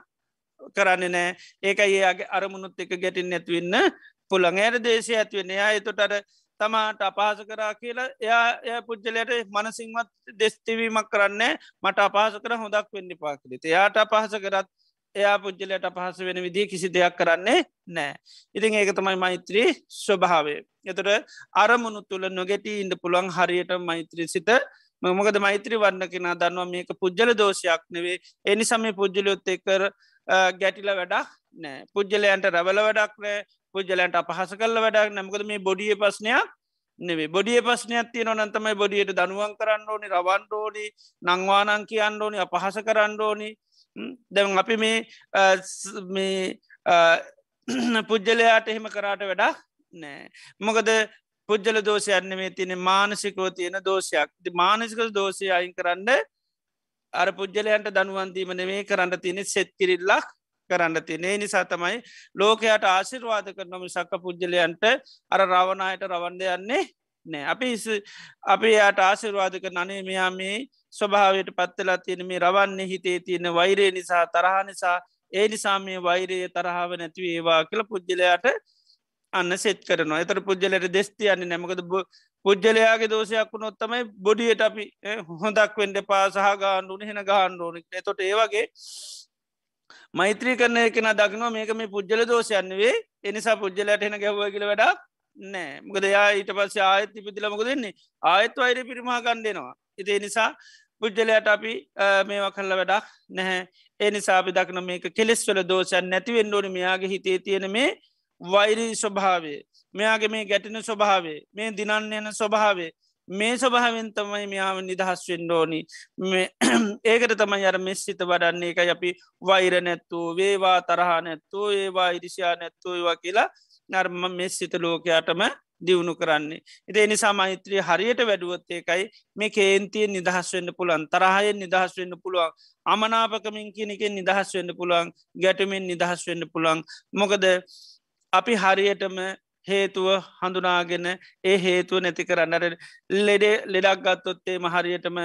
කරන්න නෑ. ඒක ඒයාගේ අරමුණුත් එක ගැටින් නැතිවන්න පුළන් ඇයට දේශය ඇතිවෙන යා එතොටර තමාට අපහස කරා කියලා එයා එය පුද්ජලයට මනසිංවත් දෙස්තිවීමක් කරන්නේ මට අපහස කර හොදක් වෙන්න පාකලිත එයාට අපහස කරත් එයා පුද්ජලයට අපහස වෙන විදිී කිසි දෙයක් කරන්නේ නෑ. ඉතින් ඒක තමයි මෛත්‍රී ස්වභාවේ එතට අරමුණු තුළ නොගෙට ඉන්ඩ පුළුවන් හරියට මෛත්‍රී සිත. මොකද මෛත්‍රී වන්න කෙන දන්නවා මේක පුද්ජල දෝෂයක් නෙවේ එනිසම පුද්ජලයොත් එකර ගැටිල වැඩක් නෑ. පුද්ජලයන්ට රැවල වැඩක් නෑ. පුද්ජලන්ට අපහස කල්ල වැඩක් නමකද මේ බොඩිය පස්නයක් නෙවේ බොඩිය පස්නයක් තියන නන්තමයි බොඩියට දනුවන් කරන්න ඕනි රවන්ඩෝනි නංවානං කියන්න ඕනි අපහස කරන්න ඕනි. දැන් අපි මේ මේ පුද්ජලයාට එහෙම කරාට වැඩක් නෑ. මොකද පුද්ජල දෝෂයන්න මේ තියන මානසිකෝ තියෙන දෝෂයක්. මානසික දෝෂය අයින් කරන්න අර පුද්ජලයන්ට දනුවන්දීම නෙවේ කරන්න තියෙන සෙත්කිරිල්ලක් කරන්න තිනේ නිසා තමයි ලෝකයට ආශිර්වාද කරනම සක්ක පුද්ජලයන්ට අර රවණයට රවන්ඩ යන්නේ නෑ. අපි අපි යාට ආශිර්වාද කර නනේ මෙයා මේ ස්වභාවයට පත්තලා තියෙන මේ රවන්නේ හිතේ තියෙන වෛරය නිසා තරහ නිසා ඒ නිසා මේ වෛරය තරහාව නැතිව ඒවා කියල පුද්ජලයාට අන්න සෙත් කරනවා. එතර පුද්ජලයට දෙස්ති යන්න නැමකද පුද්ජලයාගේ දෝෂයක් වුණොත්තමයි බොඩියට අපි හොඳක් වෙන්ඩ පාසහ ගාන්ඩුන හෙන ගහන්ඩෝන තොට ඒවගේ මෛත්‍රී කරන එකන දක්නවා මේක මේ පුද්ජල දෝෂයන්නවේ එනිසා පුද්ජලට හෙන ගැව්ව කියල වැඩක් නෑ. මොකද යා ඊට පස්ස ආයත් ඉපදිලමක දෙන්නේ ආයත් අයිර පිරිමා ගන්ඩෙනවා ඉතිේ නිසා පුද්ජලයට අපි මේවා කල්ල වැඩක් නැහැ. ඒ නිසා අපි දක්න මේක කෙලෙස්වල දෝෂයන් නැතිවෙන් ඩෝන මෙයාගේ හිතේ තියෙන මේ වෛරී ස්වභාවේ මෙයාගේ මේ ගැටෙන ස්වභාවේ මේ දිනන්න යන ස්වභාවේ මේ ස්වභාවෙන් තමයි මෙයාව නිදහස් වෙන්ඩෝනි ඒකට තමයි අර මෙස්සිත වඩන්නේ. එක අපි වෛර නැත්තු වේවා තරහා නැත්තු ඒවා ඉරිසියා නැත්තු ඒවා කියලා නර්ම මෙස්සිත ලෝකයාටම දියුණු කරන්නේ. එති නිසා මෛත්‍රී හරියට වැඩුවොත් ඒකයි මේ කේන්තියෙන් නිදහස් වෙන්න පුළන් තරහයෙන් නිදහස් වෙන්න පුළුවන් අමනාපකමින් කියනකෙන් නිදහස් වෙන්න පුළුවන් ගැටමෙන් නිදහස් වෙන්න පුළන් මොකද අපි හරියටම හේතුව හඳුනාගෙන ඒ හේතුව නැති කරන්නට ලෙඩේ ලෙඩක් ගත්තොත්තේ මහරියටම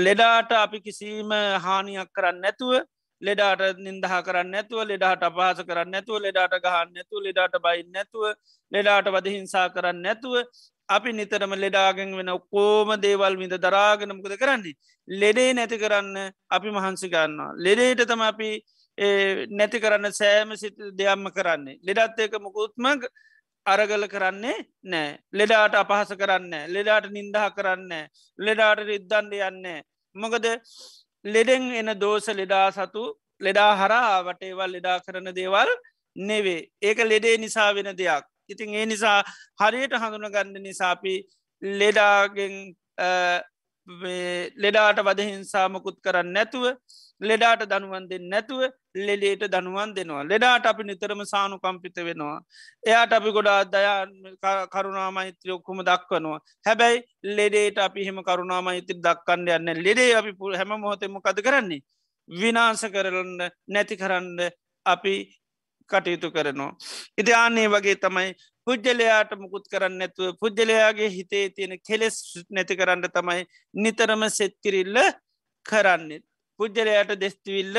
ලෙඩාට අපි කිසිීම හානියක් කරන්න නැතුව ලෙඩාට නින්දහ කරන්න නැතුව ලෙඩාට අපහස කරන්න නැතුව ලෙඩාට ගහන්න නැතුව ලෙඩාට බයින්න නැතුව ලෙඩාට වද හිංසා කරන්න නැතුව අපි නිතරම ලෙඩාගෙන් වෙන ඔක්කෝම දේවල් මිද දරාගෙනමකද කරන්නේ? ලෙඩේ නැති කරන්න අපි මහන්සි ගන්නවා. ලෙඩේට තම අපි නැති කරන්න සෑම සිත දෙයම්ම කරන්නේ. ලෙඩත් ඒක මොකුත්ම අරගල කරන්නේ නෑ ලෙඩාට අපහස කරන්න ලෙඩාට නින්දහ කරන්න ලෙඩාට රිද්දන්ඩ යන්න මොකද ලෙඩෙන් එන දෝස ලෙඩා සතු ලෙඩා හරා වටේවල් ලෙඩා කරන දේවල් නෙවේ ඒක ලෙඩේ නිසා වෙන දෙයක්. ඉතින් ඒ නිසා හරියට හඳුන ගන්න නිසාපි ලෙඩාගෙන් ලෙඩාට වදහිංසාමකුත් කරන්න නැතුව ලෙඩාට දනුවන් දෙන්න නැතුව ලෙඩේට දනුවන් දෙනවා. ලෙඩාට අපි නිතරම සානු කම්පිත වෙනවා. එයාට අපි ගොඩා දයා කරුණා මෛත්‍රිය ඔක්කුම දක්වනවා. හැබැයි ලෙඩේට අපි හෙම කරුණා මෛත්‍ර දක්කන්න යන්න ලෙඩේ අපි පුළ හැම මොහොතෙම කද කරන්නේ? විනාස කරන්න නැති කරන්න අපි කටයුතු කරනවා. ඉති ආන්නේ වගේ තමයි පුද්ජලයාට මුකුත් කරන්න නැතුව පුද්ජලයාගේ හිතේ තියෙන කෙලෙස් නැති කරන්න තමයි නිතරම සෙත්කිරිල්ල කරන්නේ. පුද්ජලයාට දෙස්තිවිල්ල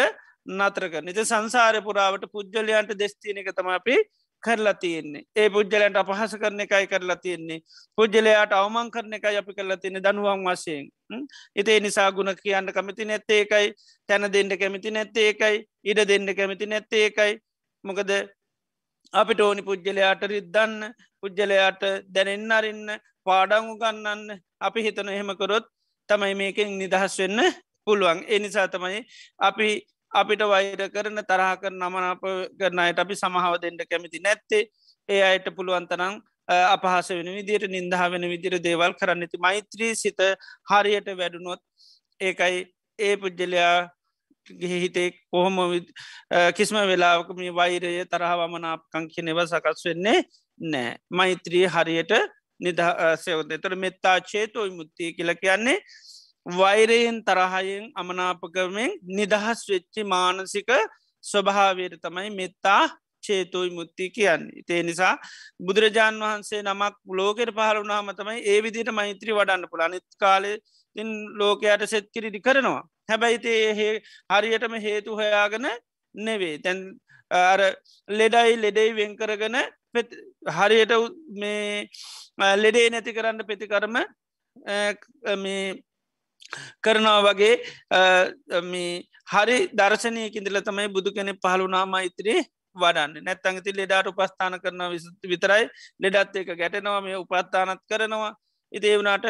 නතරක නිත සංසාර පුරාවට පුද්ජලයන්ට දෙස්තියන එක තම අපි කරලා තියෙන්නේ. ඒ පුද්ජලයන්ට අපහස කරන එකයි කරලා තියෙන්නේ. පුද්ජලයාට අවමං කරන එකයි අපි කරලා තියෙන දනුවන් වශයෙන්. ඉතේ නිසා ගුණ කියන්න කැමති නැත්තේ එකයි තැන දෙන්න කැමති නැත්තේ එකයි ඉඩ දෙන්න කැමති නැත්තේ එකයි මොකද අපිට ඕනි පුද්ජලයාට රිද්දන්න පුද්ජලයාට දැනෙන්න අරන්න පාඩංගු ගන්නන්න අපි හිතන එහෙමකොරොත් තමයි මේකෙන් නිදහස් වෙන්න පුළුවන්. එනිසා තමයි අපි අපිට වෛර කරන තරහ කර නමනාප කරනයට අපි සමහාව දෙන්න කැමති නැත්තේ. ඒ අයට පුළුවන්තරං අපහස වෙන විදියට නින්දහ වෙන විදිර දේවල් කරන්නති මෛත්‍රී සිත හරියට වැඩුණොත් ඒකයි ඒ පුද්ජලයා හිතේ කොහොම කිස්ම වෙලාවක මේ වෛරය තරහවමනාපකං කියනෙව සකස් වෙන්නේ නෑ මෛත්‍රී හරියට නිදසයවතතර මෙත්තා චේතෝයි මුත්තිය කියල කියන්නේ වෛරයෙන් තරහයෙන් අමනාපකමෙන් නිදහස් වෙච්චි මානසික ස්වභාවයට තමයි මෙත්තා චේතුයි මුත්ති කියන්නේ. තේ නිසා බුදුරජාණන් වහන්සේ නමක් ලෝකෙට පහළුනාම තමයි ඒ විදිට මෛත්‍රී වඩන්න පුළ අනිත් කාලෙ තින් ලෝකයට සෙත්කිරිඩි කරනවා. හැබැයි තේ හරියටම හේතු හොයාගෙන නෙවේ තැන් අර ලෙඩයි ලෙඩයි වෙන්කරගෙන හරියට මේ ලෙඩේ නැති කරන්න පෙතිකරම මේ කරනවා වගේ හරි දර්ශනයකින්දිල තමයි බුදු කෙනෙ පහළුනා මෛත්‍රී වඩන්න. නැත්තංගති ලෙඩාට උපස්ථාන කරන විතරයි. ලෙඩත් එක ගැටනවා මේ උපත්තානත් කරනවා. ඉතිේ වුණට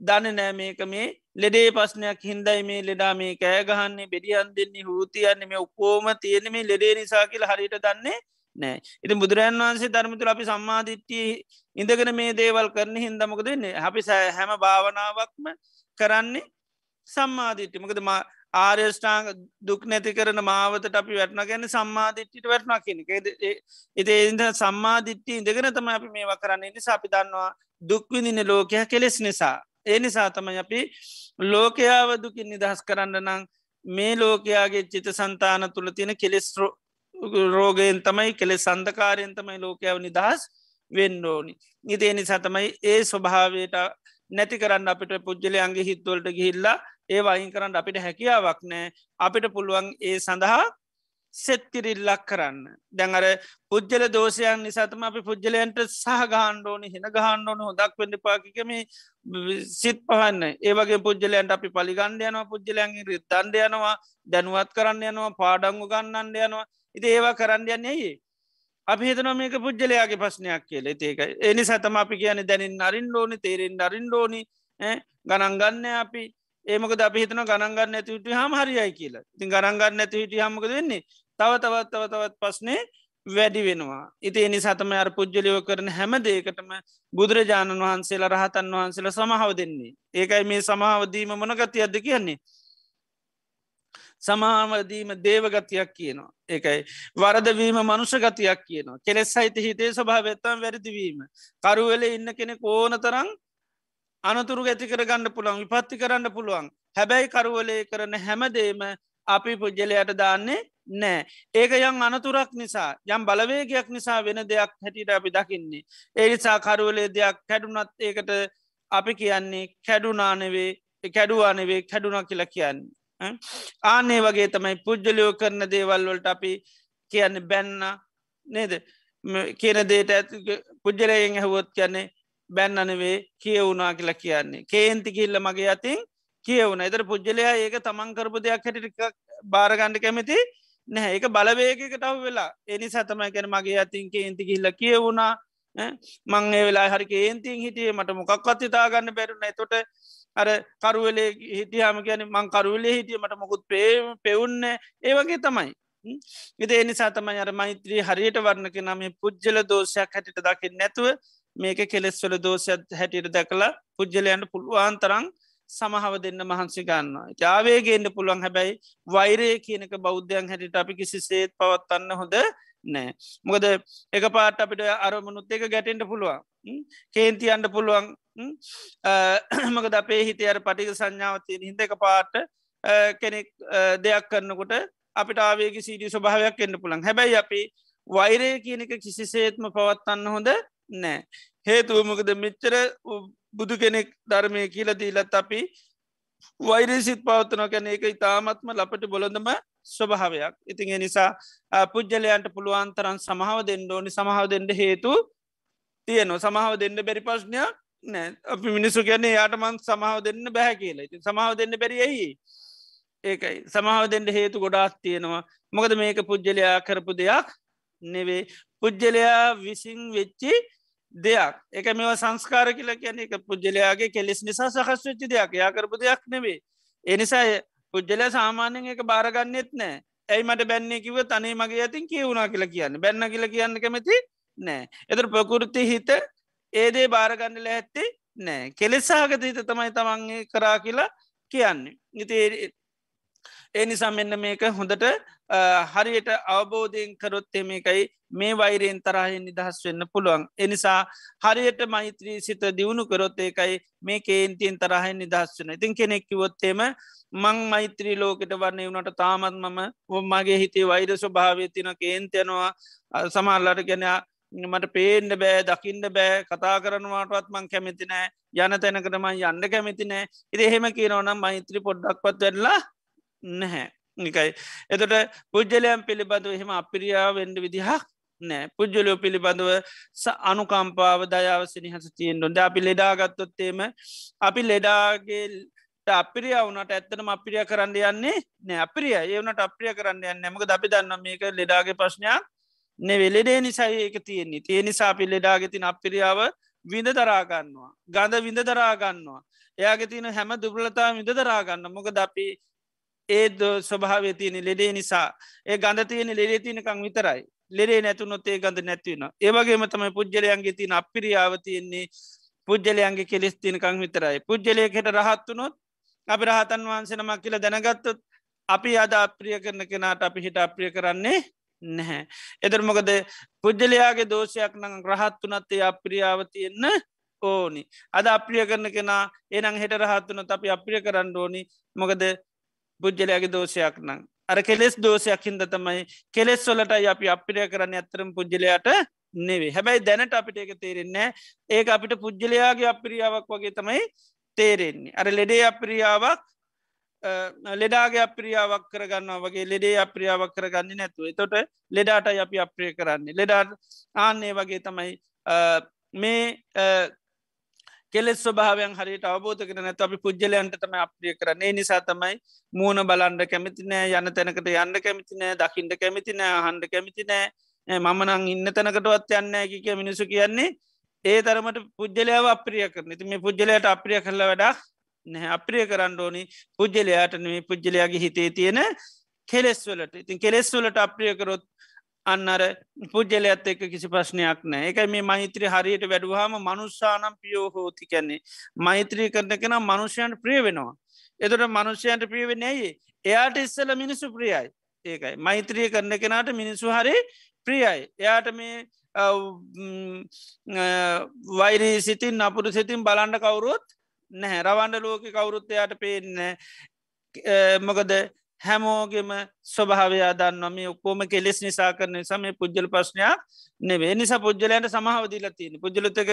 දන්න නෑ මේක මේ ලෙඩේ පස්නයක් හින්දයි මේ ලෙඩා මේ කෑගහන්නේ බෙඩියන් දෙන්නේ හූතියන්නේ මේ උකෝම තියෙන මේ ලෙඩේ නිසා කියල හරිට දන්නේ නෑ. ඉති බුදුරන් වන්සේ ධර්මතුල අපි සම්මාධිට්ටිය ඉඳගෙන මේ දේවල් කරන හින්දමක දෙන්නේ අපි සෑ හැම භාවනාවක්ම කරන්නේ සම්මාධිට්ටිමකද ආර්යෂ්ඨාංග දුක් නැති කරන මාවතට අපි වැටන ගැන සම්මාධිට්ටිට වැටනා කෙනෙක එති එද සම්මාධිට්ටි ඉඳගෙන තම අපි මේවා කරන්නේ. නිසා අපි දන්නවා දුක්විදින ලෝකයක් කෙලෙස් නිසා. ඒ නිසා තමයි අපි ලෝකයාව දුකින් නිදහස් කරන්න නං මේ ලෝකයාගේ චිත සන්තාන තුළ තියෙන කෙලෙස් රෝගයෙන් තමයි කෙලෙ සන්ධකාරයෙන් තමයි ලෝකයාව නිදහස් වෙන්න ඕනි. ඉතිේ නිසා තමයි ඒ ස්වභාවයට නැති කරන්න අපිට පුද්ජලයන්ගේ හිත්වලට ගිහිල්ලා ඒ වයින් කරන්න අපිට හැකියාවක් නෑ අපිට පුළුවන් ඒ සඳහා සෙත්කිරිල්ලක් කරන්න. දැඟර පුද්ජල දෝෂයන් නිසාතම අපි පුද්ජලයන්ට සහ ගහන්්ඩෝනි හෙන ගහන්්ඩෝන හොදක් වන්න පාකිකම සිත් පහන්න ඒවගේ පුද්ජලයන්ට අපි පලිගණ්ඩ යනවා පුද්ජලයන්ගේ රිත්තන්ඩ යනවා දැනුවත් කරන්න යනවා පාඩංගු ගන්නන්ඩ යනවා. ඉති ඒවා කරන්න යන්නේ අපි හිතන මේක පුද්ජලයාගේ ප්‍රශ්නයක් කියල. ඒකයි එනි සතම අපි කියන දැනින් අරින් ෝනි තේරෙන් අරින් ෝනි ගණන්ගන්න අපි. ඒමක අපි හිතන ගණන්ගන්න ඇතිවිට හම හරියයි කියලා. ඉතින් ගණන්ගන්න ඇති හිට හමක වෙන්නේ? තව තවත් තව තවත් පස්නේ වැඩි වෙනවා. ඉති එනි සතම අර පුද්ජලියෝ කරන හැම දේකටම බුදුරජාණන් වහන්සේලා රහතන් වහන්සේලා සමහාව දෙන්නේ. ඒකයි මේ සමාවදීම මොනගති අද කියන්නේ? සමාවදීම දේවගතියක් කියනවා. ඒකයි. වරදවීම මනුෂ ගතියක් කියනවා. කෙලෙස් සහිත හිතේ ස්වභාවත්තම් වැරදිවීම කරුවල ඉන්න කෙනෙ ඕන තරං අනතුරු ඇති කර ගන්න පුළුවන් විපත්ති කරන්න පුළුවන්. හැබැයි කරුවලේ කරන හැමදේම අපි පුද්ජලයට දාන්නේ නෑ. ඒක යම් අනතුරක් නිසා යම් බලවේගයක් නිසා වෙන දෙයක් හැටිට අපි දකින්නේ. ඒනිසා කරුවලේ දෙයක් කැඩුනත් ඒකට අපි කියන්නේ කැඩුනානෙවේ කැඩුවානෙවේ කැඩුනා කියලා කියන්නේ. ආනේ වගේ තමයි පුද්ජලියෝ කරන දේවල්වලට අපි කියන්න බැන්න නේද? කියන දේට ඇ පුද්ජලයෙන් හැවොත් කියන්නේ බැන්නනවේ කියවුනා කියලා කියන්නේ. කේන්ති කිල්ල මගේ අතින් කියවුන එතර පුද්ජලයා ඒක තමන් කරපු දෙයක් හැටික බාරගණ්ඩ කැමති නැහැ. ඒක බලවේකටව වෙලා එනි සතමයි කැන මගේ අතින් කේන්ති කිල්ල කියවුණා. මංගේ වෙලා හරි කේන්තින් හිටිය මට මොකක්වත් ඉතාගන්න බැරුණ තොට අර කරුවලේ හිටියහම කියන මං කරුවලේ හිටිය මට මොකුත් පේ පෙවුන්න ඒ වගේ තමයි. ඉද එනි සතමයි අර මෛත්‍රී හරියට වරණක නම පුද්ජල දෝෂයක් හැටිට දකිින් නැතුව මේක කෙලෙස්වල දෝෂත් හැටියට දැකලා පුද්ජලයන්ට පුළුවන් තරං සමහව දෙන්න මහන්සි ගන්න ජාවේගේන්ට පුළුවන්. හැබැයි වෛරය කියනක බෞද්ධයන් හැටිට අපි කිසි සේත් පවත්වන්න හොඳ නෑ. මොකද එක පාට අපිට අරමුණුත් එක ගැටෙන්ට පුළුවන්. කේන්ති අන්ඩ පුළුවන්. මකද අපේ හිතයට පටික සංඥාවතිය හිද එක පාට කෙනෙක් දෙයක් කරන්නකොට අපිට ආවේග සීඩි ස්වභාවයක් එන්න පුළන් හැබැයි අපි වෛරය කියන එක කිසිසේත්ම පවත්වන්න හොඳ නෑ. හේතුවමකද මෙච්චර බුදු කෙනෙක් ධර්මය කියල දීලත් අපි වෛරසිත් පවත්වන කැන එක ඉතාමත්ම ලපට බොලඳම ස්වභාවයක්. ඉතින් නිසා පුද්ජලයන්ට පුළුවන් තරන් සමහාව දෙන්න ඕනි. සමහාව දෙන්න හේතු තියනවා. සමහාව දෙන්න බැරි ප්‍රශ්නයක් නෑ. අපි මිනිස්සු කියන්නේ යාටමන් සමහාව දෙන්න බැහැ කියලා. ඉති සමහාව දෙන්න බැරියයි ඒකයි. සමහාව දෙන්න හේතු ගොඩාත් තියෙනවා. මොකද මේක පුද්ජලයා කරපු දෙයක් නෙවේ පුද්ජලයා විසින් වෙච්චි දෙයක්. එක මෙව සංස්කාර කියල කියන එක පුද්ජලයාගේ කෙලෙස් නිසා සහස් වෙච්චි දෙයක්. යා කරපු දෙයක් නෙවේ එනිසා පුද්ජල සාමාන්‍යෙන් එක බාරගන්නෙත් නෑ. ඇයි මට බැන්නේ කිව තනේ මගේ ඇතින් කියවුණනා කියලා කියන්න. බැන්න කියල කියන්න කැමති නෑ. එතර ප්‍රකෘති හිත ඒදේ බාරගන්න ලැහැත්තේ නෑ. කෙලෙසාගත හිත තමයි තමන්ගේ කරා කියලා කියන්නේ. ඉති ඒ නිසා මෙන්න මේක හොඳට හරියට අවබෝධයෙන් කරොත් එමකයි මේ වෛරයෙන් තරහෙන් නිදහස් වෙන්න පුළුවන්. එනිසා හරියට මෛත්‍රී සිත දියුණු කරොත් ඒකයි මේ කේන්තියෙන් තරහෙන් නිදහස් වන ඉතින් කෙනෙක්කිවොත්තේම මං මෛත්‍රී ලෝකට වන්නේ වනට තාමත් මම ඔම්මගේ හිතේ වෛර ස්වභාවය තින කේන්තයනවා සමල්ලට ගැනයා මට පේන්ඩ බෑ දකිින්ට බෑ කතා කරනවාටවත් මං කැමති නෑ. යන තැනකටම යන්න කැමති නෑ. ඉති එහෙම කියනවනම් මෛත්‍රී පොඩ්ඩක් පත් වෙල්ලා නැහැ. නිකයි එතට පුද්ජලයම් පිළිබඳව එහෙම අපිරියාව වෙන්ඩ විදිහක් නෑ. පුද්ජලයෝ පිළිබඳව අනුකම්පාව දයාව සිනිහස තියෙන් ොද අපි ලෙඩාගත්තොත්තේම අපි ලෙඩාගේ අපිරියාවනට ඇත්තනම අපිරිය කරන්න යන්නේ නෑ. අපිරිය. ඒවනට අප්‍රිය කරන්න යන්න මක අපි දන්න මේක ලෙඩාගේ ප්‍රශ්නයක් නෙවෙලෙඩේ නිසයි ඒක තියෙන්නේ. තිය නිසා අපි ලෙඩාගෙතින අපිරියාව විඳ දරාගන්නවා ගඳ විඳ දරාගන්නවා එයාගේ තියන හැම දුබලතා විඳ දරාගන්න මොක ද අපි ඒද ස්වභාවය තියෙන ලෙඩේ නිසා. ඒ ගඳ තියෙන ලෙඩේ තියනකං විතරයි. ලෙරේ නැතුනොත් ඒ ගඳ නැතිවන ඒවගේම තමයි පුද්ජලයන්ගේ තින අපිරියාව තියෙන්නේ. පුද්ජලයන්ගේ කෙලෙස් තිනකං විතරයි. පුද්ජලයකට රහත්තුනොත් අපි රහතන් වහන්සේ නමක් කියල දැනගත්තොත් අපි අද අප්‍රිය කරන කෙනාට අපි හිට අප්‍රිය කරන්නේ නැහැ. එදර මොකද පුද්ජලයාගේ දෝෂයක් නං රහත්තුනත්තේ අප්‍රියාව තියෙන්න ඕනි. අද අප්‍රිය කරන කෙනා එනං හෙට රහත්තුනොත් අපි අප්‍රිය කරන්න ඕනි මොකද පුද්ජලයාගේ දෝෂයක් නං. අර කෙලෙස් දෝෂයක් හින්ද තමයි කෙලෙස් වලට අපි අපිරය කරන්න ඇත්තරම් පුද්ජලයාට නෙවේ හැබැයි දැනට අපිට එක තේරෙන්නේ ඒ අපිට පුද්ජලයාගේ අපිරියාවක් වගේ තමයි තේරෙන්නේ. අර ලෙඩේ අප්‍රියාවක් ලෙඩාගේ අප්‍රියාවක් කරගන්න වගේ ලෙඩේ අප්‍රියාවක් කරගන්න නැතුව. තොට ලෙඩාට අපි අප්‍රිය කරන්නේ. ලෙඩාට ආන්නේ වගේ තමයි මේ කෙලෙස් ස්වභාවයන් හරිට අවබෝධ කරන නැත අපි පුද්ජලයන්ටතම අප්‍රිය කරන්නේ. නිසා තමයි මූුණ බලන්ඩ කැමතිනෑ යන්න තැනකට යන්න කැමතිනෑ දකිින්ට කැමතිනෑ හන්ඩ කැමතිනෑ මමනං ඉන්න තැනකටවත් යන්න කික මිනිසු කියන්නේ ඒ තරමට පුද්ජලයාව අප්‍රිය කරන. ති මේ පුද්ජලයට අප්‍රිය කරල වැඩක් නැහැ. අප්‍රිය කරන්න ඕනි පුද්ජලයාට නේ පුද්ජලයාගේ හිතේ තියෙන කෙලෙස්වලට ඉතින් කෙලෙස්වලට අප්‍රියකරොත් අන්නර පුද්ජල ඇත් එක්ක කිසි ප්‍රශ්නයක් නෑ එකයි මේ මෛත්‍රී හරියට වැඩුවාම මනුස්සානම් පියෝ හෝති කැන්නේ මෛත්‍රී කරන කෙන මනුෂ්‍යයන්ට ප්‍රිය වෙනවා. එතට මනුෂ්‍යයන්ට ප්‍රියවෙන ඇයි? එයාට ඉස්සල මිනිසු ප්‍රියයි. ඒකයි. මෛත්‍රිය කරන කෙනාට මිනිසු හරි ප්‍රියයි. එයාට මේ වෛරී සිතින් අපපුරු සිතින් බලන්ඩ කවුරුත් නැහැ. රවන්ඩ ලෝක කවුරුත්තයාට පේන්න මොකද හැමෝගෙම ස්වභාවයා දන්නම ඔක්කෝම කෙලෙස් නිසා කරන සම පුද්ජල ප්‍රශ්නයක් නෙවේ නිසා පුද්ජලයන්ට සමහවදිල තියෙන පුද්ජලතක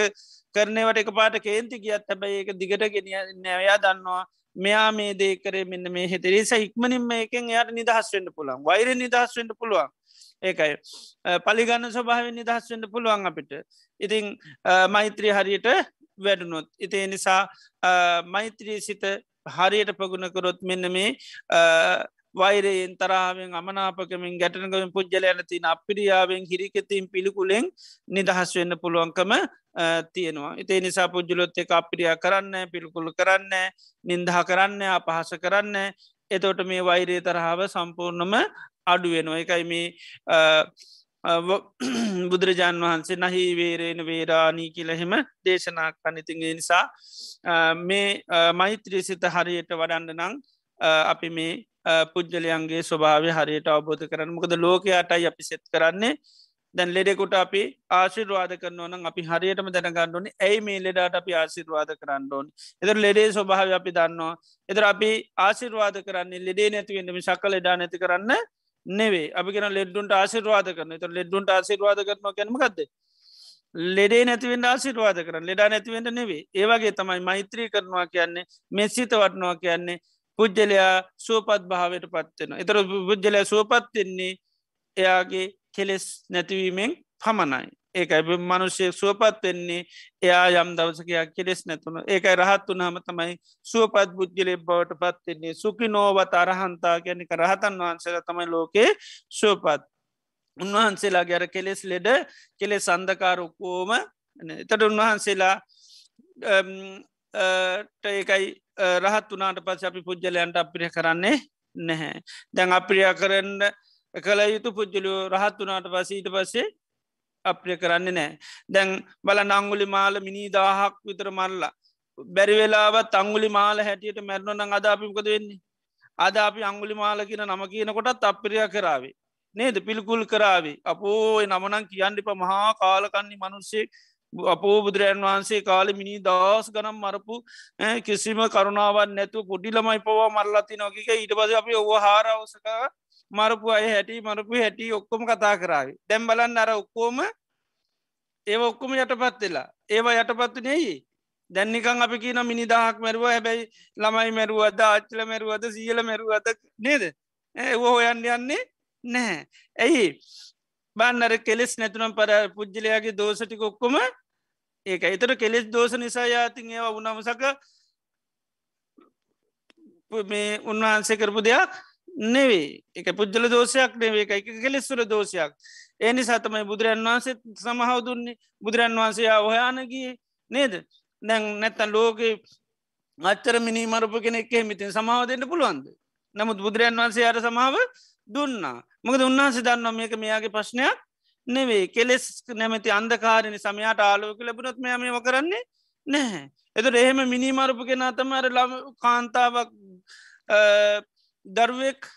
කරනවට එක පාට කේන්ති ගියත් හැබයි එක දිගට ගෙන නැවයා දන්නවා මෙයා මේ දේ කරේ මෙන්න මේ හෙතරේස ඉක්මනින් මේකෙන් එයට නිදහස්වෙන්ට පුළුවන්. වෛර නිදහස්වෙන්ට පුළුවන්. ඒකයි. පලිගන්න ස්වභාව නිදහස්වෙන්ට පුළුවන් අපිට. ඉතිං මෛත්‍රී හරියට වැඩුණොත්. ඉතිේ නිසා මෛත්‍රී සිත හරියට පගුණකරොත් මෙන්න මේ වෛරයෙන් තරාවෙන් අමනාපකමින් ගැටනකමින් පුද්ජලයන තින අපිරියාවෙන් හිරිකෙතින් පිළිකුලෙන් නිදහස් වෙන්න පුළුවන්කම තියෙනවා. ඉතේ නිසා පුද්ජලොත් එක අපිරියා කරන්න පිළිකුල් කරන්න නින්දහ කරන්න අපහස කරන්න එතෝට මේ වෛරය තරහාව සම්පූර්ණම අඩුවෙනවා එකයි මේ බුදුරජාණන් වහන්සේ නහි වේරේන වේරාණී කියලහෙම දේශනා කනිතිගේ නිසා මේ මෛත්‍රී සිත හරියට වඩන්න නං අපි මේ පුද්ජලයන්ගේ ස්වභාව හරියට අවබෝධ කරන්න. මොකද ලෝකයාටයි අපි සෙත් කරන්නේ. දැන් ලෙඩෙකුට අපි ආශිර්වාද කරනවන අපි හරියටම දැනගන්නඩුවනි ඇයි මේ ලෙඩට අපි ආශිර්වාද කරන්න ඕන්? එදර ලෙඩේ ස්වභාව අපි දන්නවා. එදර අපි ආශිර්වාද කරන්නේ ලෙඩේ නැතිවෙන්නම ශක්ක ලෙඩා නැති කරන්න නෙවේ අපිගෙන ලෙඩ්ඩුන්ට ආසිරවාද කරන ත ලෙඩ්ඩුන්ට ආසිරවාද කරනවා කැනමකක්ද ලෙඩේ නැතිවෙන් ආසිරවාද කරන ලෙඩා නැතිවෙන්ට නෙවේ ඒවගේ තමයි මෛත්‍රී කරනවා කියන්නේ මෙස්සිත වටනවා කියන්නේ පුද්ජලයා සුවපත් භාවයට පත්වෙන එතර පුද්ජලය සුවපත්වෙන්නේ එයාගේ කෙලෙස් නැතිවීමෙන් පමණයි. ඒකයි මනුෂ්‍යය සුවපත් වෙන්නේ එයා යම් දවසකයක් කෙලෙස් නැතුන ඒකයි රහත් වනහම තමයි සුවපත් බුද්ගලේ බවට පත්වෙන්නේ සුකි නෝවත අරහන්තා ගැනික රහතන් වහන්සේල තමයි ලෝකේ සුවපත්. උන්වහන්සේලා ගැර කෙලෙස් ලෙඩ කෙලෙ සන්ධකාරොක්කෝම එතට උන්වහන්සේලා ඒකයි රහත් වනාට පස අපි පුද්ජලයන්ට අපිරිය කරන්නේ නැහැ. දැන් අප්‍රියා කරන්න කළ යුතු පුද්ජලයෝ රහත් වනාට පසීට පස්සේ අප්‍රිය කරන්න නෑ දැන් බල නංගුලි මාල මිනී දාහක් විතර මරල්ලා බැරි වෙලාවත් අංගුලි මාල හැටියට මැරණොන අද අපිමකද වෙන්නේ? අද අපි අංගුලි මාල කියන නම කියනකොටත් අප්‍රිය කරාවේ නේද? පිළිකුල් කරාවේ අපෝ නමනං කියන්නිප මහා කාලකන්නේ මනුස්සෙක් අපෝ බුදුරජන් වහන්සේ කාල මිනි දස් ගනම් මරපු කිසිම කරුණාවන් නැතු පොඩි ළමයි පවා මරලති නොකික ඊට පස අපි ඔව හාරවසක මරපු අය හැටි මරපු හැටි ඔක්කොම කතා කරාවේ. දැම් බලන්න අර ඔක්කෝම ඒ ඔක්කොම යටපත් වෙලා. ඒවා යටපත්තු නෙයි දැන්නිකං අපි කියන මිනිදාහක් මැරුව හැබැයි ළමයි මැරුවද ආච්චල මැරුවද සියල මැරුවද නේද? ඒ හොයන්න යන්නේ නැහැ. ඇයි? බන්නර කෙලෙස් නැතුනම් පර පුද්ජලයාගේ දෝසටි කොක්කොම ඒක එතර කෙලෙස් දෝස නිසා යාතින් ඒවා උනමසක මේ උන්වහන්සේ කරපු දෙයක් නෙවේ එක පුද්ජල දෝෂයක් නෙවේ එක එක කෙලෙස්වර දෝෂයක්. ඒනි සතමයි බුදුරන් වහන්සේ සමහව දුන්නේ. බුදුරන් වහන්සේ ඔහයානගේ නේද? දැන් නැත්තන් ලෝක අච්චර මිනි මරපු කෙනෙක් මිතින් සමාව දෙන්න පුළුවන්ද? නමුත් බුදුරන් වහන්සේ අර සමාව දුන්නා. මොකද උන්වහන්සේ දන්නවා මේක මෙයාගේ ප්‍රශ්නයක් නෙවේ කෙලෙස් නැමති අන්දකාරණි සමයාට ආලෝක ලැබුණොත් මෙයම කරන්නේ නැහැ. එතට එහෙම මිනිමරපු කෙන තමර ලම කාන්තාවක් දරුවෙක්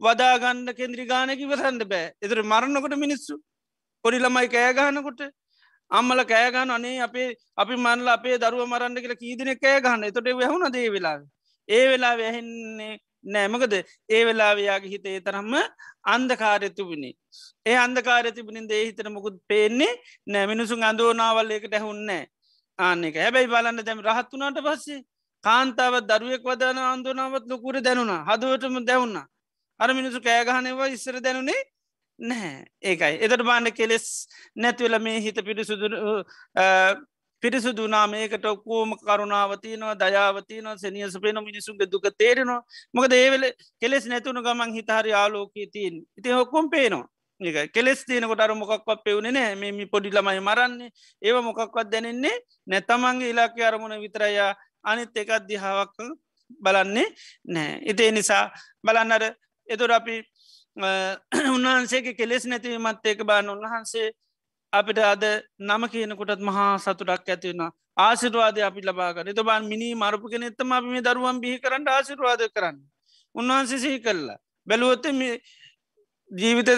වදාගන්න කෙන්ද්‍රි ගානක වසන්ද බෑ. එතර මරන්නකොට මිනිස්සු පොඩි ළමයි කෑගහනකොට අම්මල කෑගහන අනේ අපේ අපි මන්ල අපේ දරුව මරන්න කියලා කීදන කෑගහන්න එතොට වැහුණ දේ වෙලා ඒ වෙලා වැහෙන්නේ නෑමකද ඒ වෙලාවයාගේ හිතේ තරම්ම අන්දකාරය තිබුණේ. ඒ අන්දකාරය තිබුණින් දේ හිතන මොකුත් පේන්නේ නෑ. මිනිසුන් අඳෝනාවල්ලෙකට ඇහුන්නෑ ආනෙක හැබැයි බලන්න දැම රහත්තුනාට පස්සේ කාන්තාවත් දරුවෙක් වදන අන්දුනාවත් ලොකුර දැනුණා. හදුවටම දැවුන්න අර මිනිසු කෑගහනවා ඉස්සර දැනුනේ නැහැ. ඒකයි. එතට බාන්න කෙලෙස් නැතිවල මේ හිත පිරිසුදු පිරිසුදුනා මේකට ඔක්කෝම කරුණාවතියනවා දයාවතියනවා සනිය සපේන මිනිසුන්ගේ දුක තේරෙනවා. මොකද ඒවෙල කෙලෙස් නැතුුණු ගමන් හිතහරි ආලෝකී තිීන් ඉති හොක්කොම් පේනවා. ඒක කෙස් තියනකොට අර මොකක්වත් පෙවුණ නෑ මේ පොඩි ළමයි මරන්නේ. ඒව මොකක්වත් දැනෙන්නේ නැතමන්ගේ ඉලාක අරමුණ විතරයා. අනිත් එකත් දිහාවක් බලන්නේ නෑ ඉතිේ නිසා බලන්නර එතුර අපි උන්වහන්සේගේ කෙලෙස් නැතිවීමත් ඒක බාන උන්වහන්සේ අපිට අද නම කියනකොටත් මහා සතුටක් ඇතිවෙන ආසිරවාදය අපි ලබාගන්න එත බන් මිනි මරපු කෙන එත්තම අපි මේ දරුවන් බිහි කරන්න ආසිරවාද කරන්න. උන්වහන්සේ සිහි කරලා බැලුවොත්ත ජීවිත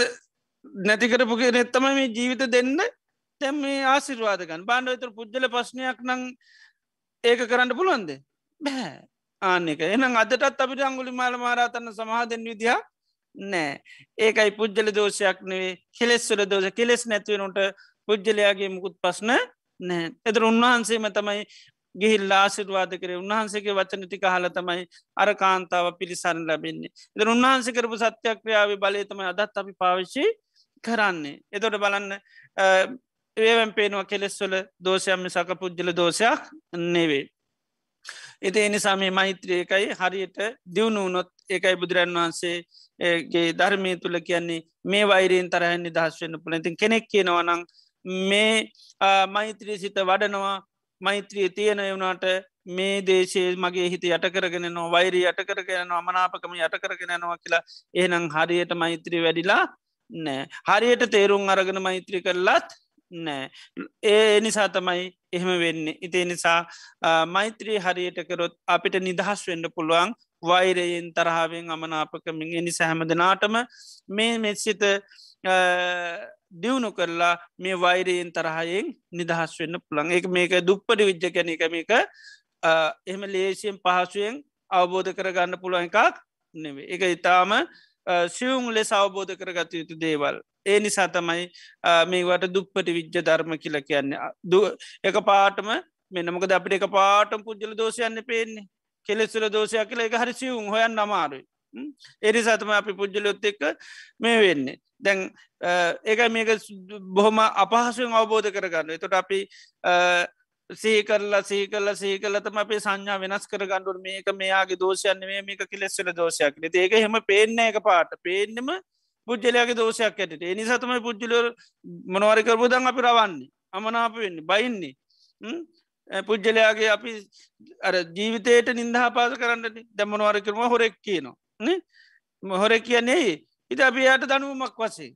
නැතිකරපු නෙත්තම මේ ජීවිත දෙන්න තැම් මේ ආසිරවාදකන් බාණ්ඩ විතර පුද්ජල ප්‍රශ්නයක් නං ඒක කරන්න පුළුවන්ද? බැහැ ආනෙක එනම් අදටත් අපිට අංගුලි මාල මාරාතන්න සමහදෙන් විදිහ නෑ. ඒකයි පුද්ජල දෝෂයක් නෙවේ කෙලෙස්වල දෝෂ. කෙලෙස් නැතිවනට පුද්ජලයාගේ මුකුත් පස්න නෑ. එතර උන්වහන්සේම තමයි ගිහිල් ආසිරවාද කර. උන්වහන්සේගේ වචන ටික හල තමයි අර කාන්තාව පිළිසරන් ලැබෙන්නේ. එද උන්වහන්සේ කරපු සත්‍යක්‍රියාව බලය තමයි අදත් අපි පාවිච්චි කරන්නේ. එතොට බලන්න ඒවැම් පේනවා කෙලෙස්වල දෝෂයම සක පුද්ජල දෝෂයක් නෙවේ. එති එනිසා මේ මෛත්‍රයකයි හරියට දියුණු වනොත් ඒකයි බුදුරන් වහන්සේගේ ධර්මය තුළ කියන්නේ මේ වෛරයෙන් තරහන් නිදහස් වන්න පුළතින් කෙනෙක් කියනවනං මේ මෛත්‍රී සිත වඩනවා මෛත්‍රිය තියෙන වුණට මේ දේශය මගේ හිත යට කරගෙන නො වෛරී යට කරගෙන අමනාපකම යට කරගෙන නවා කියලා ඒනම් හරියට මෛත්‍රී වැඩිලා නෑ හරියට තේරුම් අරගෙන මෛත්‍රී කරලත් නෑ. ඒ නිසා තමයි එහෙම වෙන්න. ඉතිේ නිසා මෛත්‍රී හරියට කරොත් අපිට නිදහස් වෙන්න පුළුවන් වෛරයෙන් තරහාවෙන් අමනාපකමින්. එනි සැහමදනාටම මේ මෙත්සිත දියුණු කරලා මේ වෛරයෙන් තරහයෙන් නිදහස් වෙන්න පුළන් එක මේක දුප්පඩි විද්්‍ය කැන එක මේක එහෙම ලේසියෙන් පහසුවෙන් අවබෝධ කරගන්න පුළුවන් එකක් නෙවේ එක ඉතාම සියුම් ලෙස අවබෝධ කරගත යුතු දේවල්. ඒ නිසා තමයි මේවට දුප්පට විද්්‍ය ධර්ම කියල කියන්න. එක පාටම මෙන්නමකද අපිට එක පාටම පුද්ජල දෝෂයන්න පේන්නේ කෙලෙස්සුල දෝෂයක් කියල එක හරි සියුම් හොයන් අමාරුයි. එරි සතම අපි පුද්ජලොත් එක්ක මේ වෙන්නේ. දැන් ඒක මේක බොහොම අපහසුවෙන් අවබෝධ කරගන්න. එතොට අපි සීකරලා සීකල්ල සීකලතම අපේ සංඥා වෙනස් කර ගණඩුර මේක මෙයාගේ දෝෂයන්න මේ මේක කිලෙස්සල දෝෂයක් ඒක හෙම පේන්න එක පාට පේන්නම පුද්ජලයාගේ දෝෂයක් ඇයට එනි සතම පුද්ජල මොනවරිකරපු දන් අපි රවන්නේ. අමනාප වෙන්න බයින්නේ. පුද්ජලයාගේ අපි අර ජීවිතයට නින්දහා පාස කරන්නට දැමනවාර කරම හොරෙක් කියනවා. හොර කියන්නේ ඉති අපි යට දනුවමක් වසේ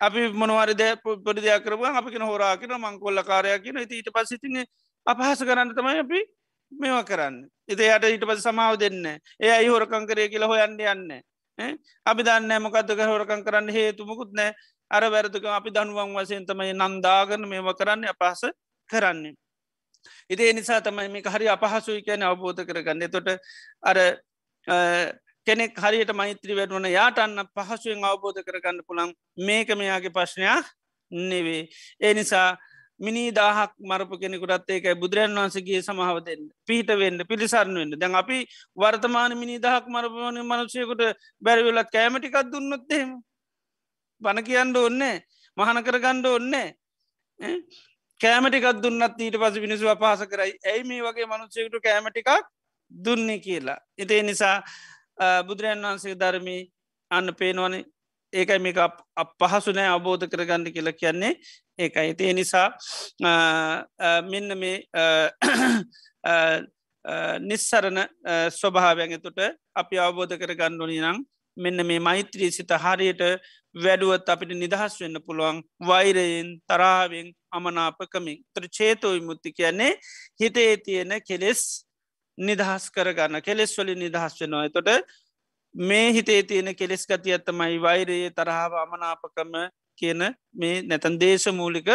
අපි මොනවාර ද පොඩි දෙයක් කරව අපි හොරා කියන මංකොල්ල කාරයක් කියන ඊට පස්සිතින අපහස කරන්න තමයි අපි මේවා කරන්න. එත යට ඊට පස සමාව දෙන්න ඒ අයි හොරකං කරය කියලා හොයන්න යන්න අපි දන්න මොකක්දක හොරකං කරන්න හේතුමකුත් නෑ අර වැරදුක අපි දනුවන් වසයෙන් තමයි නන්දාගන්න මේව කරන්න අපහස කරන්නේ. ඉතිේ නිසා තමයි මේ හරි අපහසුයි කියන අවබෝධ කරගන්න. තොට අර කෙනෙක් හරියට මෛත්‍රී වැඩවන යාටන්න පහසුවෙන් අවබෝධ කරගන්න පුළන් මේක මෙයාගේ ප්‍රශ්නයක් නෙවේ. ඒ නිසා මිනි දාහක් මරපු කෙනෙකුටත් ඒකයි බුදුරන් වන්සගේ සමහවතෙන් පිහිට වෙන්න පිළිසරන්න වෙන්න. දැන් අපි වර්තමාන මිනි දහක් මරපවන මනුෂයකුට බැරිවෙලත් කෑමටිකක් දුන්නොත්තෙම බණ කියන්න ඔන්නේ මහන කරගණ්ඩ ඔන්නේ කෑමටිකක් දුන්නත් ඊට පස මිනිසු අපහස කරයි. ඇයි මේ වගේ මනුෂයකුට කෑමටිකක් දුන්නේ කියලා. එතේ නිසා බුදුරන් වහන්සේ ධර්මී අන්න පේනවන. ඒකයි මේක පහසු නෑ අවබෝධ කරගන්න කියලා කියන්නේ ඒකයි. තේ නිසා මෙන්න මේ නිස්සරණ ස්වභාවයන් තුට අපි අවබෝධ කර ගණ්ඩුනි නම් මෙන්න මේ මෛත්‍රී සිත හරියට වැඩුවත් අපිට නිදහස් වෙන්න පුළුවන්. වෛරයෙන් තරාවෙන් අමනාපකමින්. තර චේතෝයි මුත්ති කියන්නේ හිතේ තියෙන කෙලෙස් නිදහස් කරගන්න කෙලෙස් වලින් නිදහස් වෙනවා. තොට මේ හිතේ තියෙන කෙලෙස් ගති ඇත්තමයි වෛරයේ තරහාව අමනාපකම කියන මේ නැතන් දේශ මූලික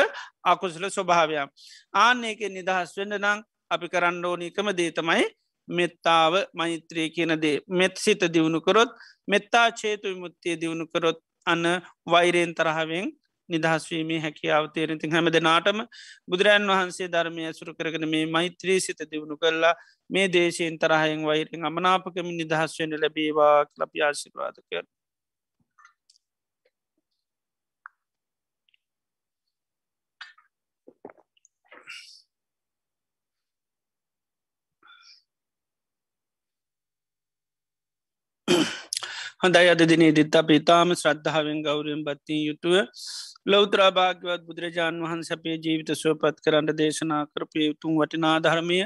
අකුසල ස්වභාවයක් ආන්න එක නිදහස් වෙන්න නං අපි කරන්න ඕනීකම දේතමයි මෙත්තාව මෛත්‍රී කියන දේ. මෙත් සිත දියුණු කරොත් මෙත්තා චේතු විමුත්තිය දියුණු කරොත් අන්න වෛරයෙන් තරහාවෙන් නිදහස්වීමේ හැකියාව තේරෙති හැම දෙනාටම බුදුරන් වහන්සේ ධර්මය ඇසුරු කරගෙන මේ මෛත්‍රී සිත දියුණු කරලා මේ දේශයෙන් තරහයෙන් වෛරෙන් අමනාපකම නිදහස්වෙන ලැබේවා ලපි ආශිපාද කර. හොඳයි අද දිනේ දිත් අප ඉතාම ශ්‍රද්ධාවෙන් ගෞරයෙන් බත්තිී යුතුව ලෞතරාභාගවත් බුදුරජාණන් වහන්ස අපේ ජීවිත සුවපත් කරන්න දේශනා කරපය යුතුන් වටිනා ධර්මය.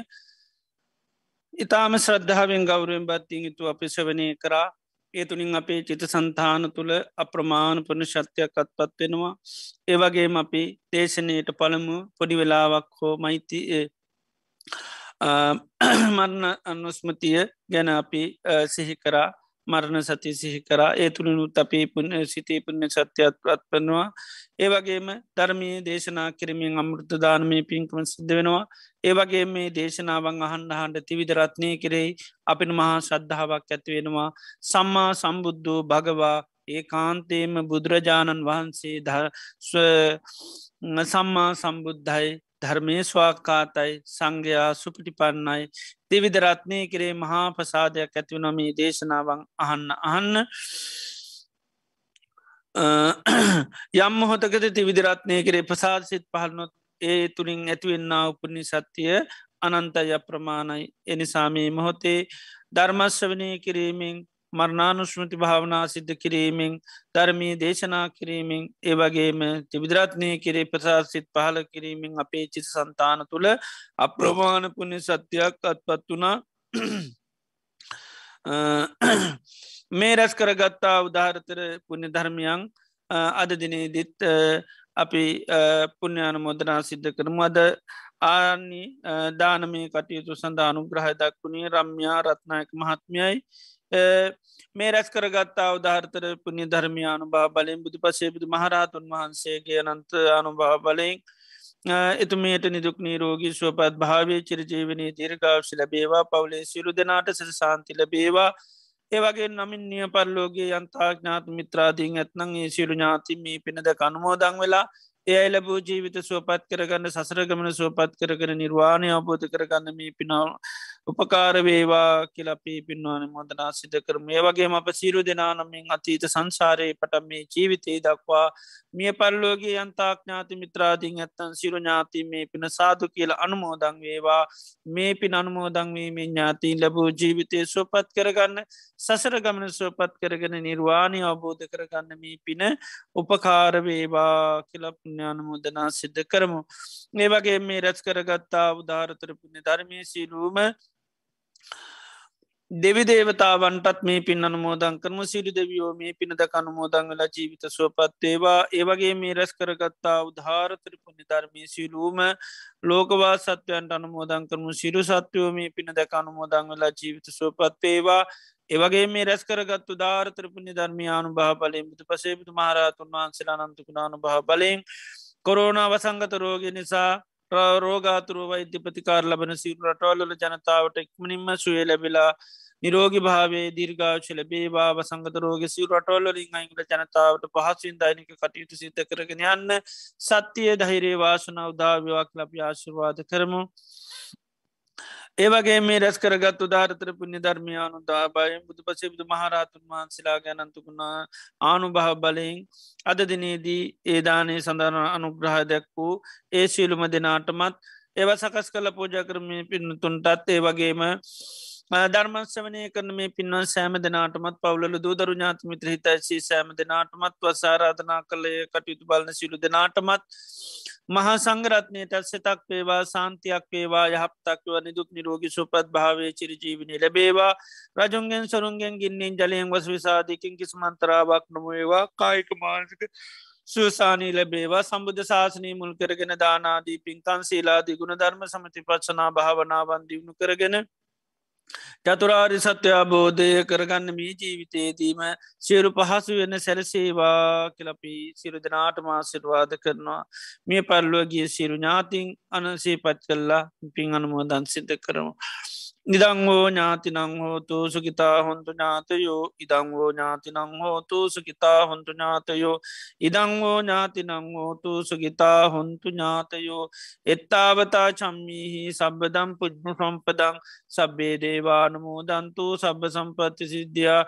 ඉතාම ශ්‍රද්ධාවෙන් ගෞරයෙන් බත්තිී යුතු අපි සවනය කරා. ඒ තුළින් අපේ චිත සන්තාන තුළ අප්‍රමාණ පන ශත්‍යයක් අත්පත් වෙනවා. ඒවගේම අපි දේශනයට පළමු පොඩි වෙලාවක් හෝ මෛති මරණ අනුස්මතිය ගැන අපි සිහි කරා. මරණ සති සිහි කරා. ඒ තුළිනුත් අපේ පුුණ සිතේ පුුණ සත්‍යයක් පත් පනවා ඒවගේම ධර්මී දේශනා කිරමින් අමෘත දානමය පින්කම සිද්ධ වෙනවා. ඒවගේ මේ දේශනාවන් අහන්ඩ හන්ඩ තිවිදරත්නය කෙරෙයි අපින මහා ශ්‍රද්ධාවක් ඇතිවෙනවා සම්මා සම්බුද්ධූ භගවා ඒ කාන්තේම බුදුරජාණන් වහන්සේ සම්මා සම්බුද්ධයි. ධර්මය ස්වාකාතයි සංඝයා සුපිටිපන්නයි. දෙවිදරත්නය කරේ මහා ප්‍රසාදයක් ඇතිවනොමී දේශනාවන් අහන්න අහන්න. යම් මොහොතකද තිවිදිරත්නය කරේ ප්‍රසාදසිත් පහලනොත් ඒ තුළින් ඇතිවෙන්න උපනි සත්‍යය අනන්තය ප්‍රමාණයි එනිසාමී මොහොතේ ධර්මශ්‍රවනය කිරීමෙන් මරණානුශ්මති භාවනා සිද්ධ කිරීමෙන් ධර්මී දේශනා කිරීමෙන් ඒවගේම තිබිදරත්නය කිරේ ප්‍රසාසිත් පහල කිරීමෙන් අපේ චිත සන්තාන තුළ අප්‍රමාණ පුුණ්‍ය සත්‍යයක් අත්පත් වනා මේ රැස් කරගත්තා උදාහරතර පුුණ්‍ය ධර්මයන් අද දිනේදිත් අපි පුුණ්‍යාන මොදනා සිද්ධ කරමු. අද ආනි දානමේ කටයුතු සඳානු ග්‍රහ දක්වුණේ රම්යා රත්නායක මහත්මයයි. මේ රැස් කරගත්තා උදාහර්තර පුුණ්‍ය ධර්මයානු බා බලෙන් බුදු පසේ බුදු මහරහතුන් වහන්සේගේ අනන්ත අනුභා බලෙන් එතුමේට නිදුක් නීරෝගී ස්වපත් භාවය චිරජීවනී දීර්ගාවශි ලබේවා පවුලේ සිරු දෙනාට ස සාන්ති ලබේවා. ඒවගේ නමින් නිය පරලෝගේ යන්තා ඥාත මිත්‍රාදීන් ඇත්නං ඒ සිරු ඥාති මේ පිනද කනුමෝදං වෙලා ඒ ලැබූ ජීවිත සුවපත් කරගන්න සසර ගමන සුවපත් කරගෙන නිර්වාණය අබෝධ කරගන්න මේ පිනාව උපකාර වේවා කියලපී පින්වාන මොදනා සිද කරම ඒ වගේ අප සිරු දෙනානමින් අතීත සංසාරයේ පට මේ ජීවිතයේ දක්වා මිය පල්ලෝගේ අන්තාඥාති මිත්‍රාදීන් ඇත්තන් සිරු ඥාති මේ පින සාදු කියල අනුමෝදං වේවා මේ පින් අනුමෝදං වීමේ ඥාතිීන් ලැබූ ජීවිතය සුවපත් කරගන්න සසර ගමන සුවපත් කරගෙන නිර්වාණය අවබෝධ කරගන්න මේ පින උපකාරවේවා කියලපුුණ්‍යානමුදනා සිද්ධ කරමු. ඒ වගේ මේ රැස් කරගත්තා උදාරතර පුුණ ධර්මය සීලූම දෙවි දේවතාවන්ටත් මේ පින් අනුමෝදන් කරම. සිරි දෙවියෝ මේ පිනද කනුමෝදන් වෙලා ජීවිත සුවපත්තේවා ඒවගේ මේ රැස් කරගත්තා උදාාරතර පුුණි ධර්මී සිලූම ලෝකවා සත්වයන්ට අනුමෝදන් කරමු. සිරු සත්වයෝ මේ පින දැක අනුමෝදන් වෙලා ජීවිත සුවපත්තේවා ඒවගේ මේ රැස් කරගත්තු ධාරතර පුුණි ධර්මයානු භා බලයෙන් බුදු පසේබුතු මහරතුන් වහන්සේලා නන්තුකුණානු භා බලයෙන් කොරෝනා වසංගත රෝග නිසා රෝගාතුරුව වෛද්‍ය ප්‍රතිකාර ලබන සිරු රටවල්ල ජනතාවට ඉක්මනින්ම සුවේ ලැබිලා නිරෝගි භාවේ දීර්ගාශ ලැබේවා වසංගත රෝග සිරු රටවල්ලින් අයිංගල ජනතාවට පහසුවෙන් දෛනික කටයුතු සිත කරගෙන යන්න සත්‍යය ධෛරේ වාසන උදාවයක් ලබ ආශිර්වාද කරමු. ඒවගේ මේ රැස් කරගත් උදාරතර පුුණ්‍ය ධර්මයානු දාබයෙන් බුදු පසේබුදු මහරහතුන් වහන්සලා ගැනන්තුකුණා ආනු භහ බලයෙන් අද දිනේදී ඒදානය සඳරන අනුග්‍රහ දැක් වූ ඒ සියලුම දෙනාටමත් ඒව සකස් කල පෝජ කරමය පින්නතුන්ටත් ඒ වගේම ධර්මස්වනය කරන මේ පින්වන් සෑම දෙනාටමත් පවුලල දූදරු ඥාතමිත්‍ර හිතයිසි සෑම දෙනාටමත් වසාරාධනා කළය කටයුතු බලන සිලු දෙනාටමත් මහා සංගරත්නයට සෙතක් පේවා සාන්තියක් පේවා යහපතක් වන නිදුක් නිරෝගි සුපත් භාවය චිරජීවිනි ලැබේවා. රජුන්ගෙන් සරුන්ගෙන් ගින්නෙන් ජලයෙන් වස විසාධකින් කිසිමන්තරාවක් නොමේවා. කායික මානසික සුවසානී ලැබේවා. සම්බුද්ධ ශාසනී මුල් කරගෙන දානාදී පින්කන් සීලාදී ගුණ ධර්ම සමති පත්සනා භාවනාවන් දියුණු කරගෙන චතුරාරි සත්‍ය අබෝධය කරගන්න මේ ජීවිතයේදීම සියරු පහසු වෙන සැලසේවා කියලපි සිරු දෙනාට මාසිරවාද කරනවා මේ පල්ලුවගේ සිරු ඥාතින් අනසේ පත් කල්ලා පින් අනුමෝදන් සිත කරනවා. නිදංවෝ ඥාතිනං හෝතු සුකිතා හොන්තු ඥාතයෝ ඉදංවෝ ඥාතිනං හෝතු සුකිතා හොන්තු ඥාතයෝ ඉදංවෝ ඥාතිනං හෝතු සුගිතා හොන්තු ඥාතයෝ. එත්තාවතා චම්මිහි සබ්බදම් පුද්මු සම්පදං සබ්බේ දේවානමෝදන්තු සබ්බ සම්පත්ති සිද්ධියා.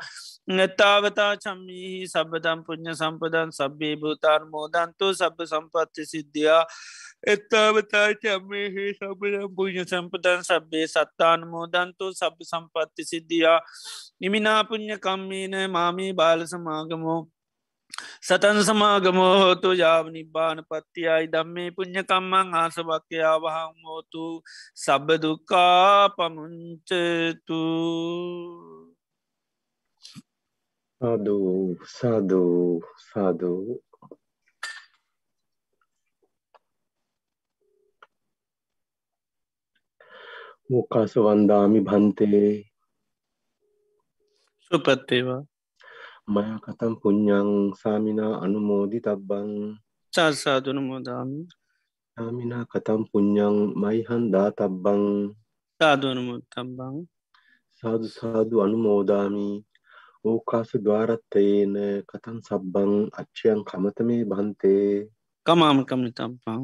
නැත්තාවතා චම්මිහි සබදම් පුුණ්්‍ය සම්පදන් සබ්බේ භූතාන් මෝදන්තු සබ සම්පත්ති සිද්ධියා. එත්තාවතා චම්මෙහි සබදම් පුුණ්්‍ය සම්පදන් සබ්බේ සත්තාන මෝදන්තු සබ සම්පත්ති සිද්ධියා නිමිනාපුුණ්්‍ය කම්මීන මාමී බාල සමාගමෝ සතන් සමාගමෝහෝතු යාව නිබ්බාන පත්තියයි දම්මේ පුං්ඥකම්මං ආසභක්කයා වහං හෝතු සබදුකා පමුංචතු සාධූ සාධූ සාධූ මුකාස වන්දාමි භන්තේ? සුපත්තේවා. මය කතම් පුඤ්ඥං සාමිනා අනුමෝදි තබ්බං සාසාධන මෝදාමි සාමිනා කතම් පුඤ්ඥං මයිහන් දා තබ්බං සාධනමුත් තබ්බං සාදු සාදු අනුමෝදාමී. ඕකාසු ද්වාරත්තයේන කතන් සබ්බං අච්චයන් කමතමේ බන්තේ කමාම කමිතම්පං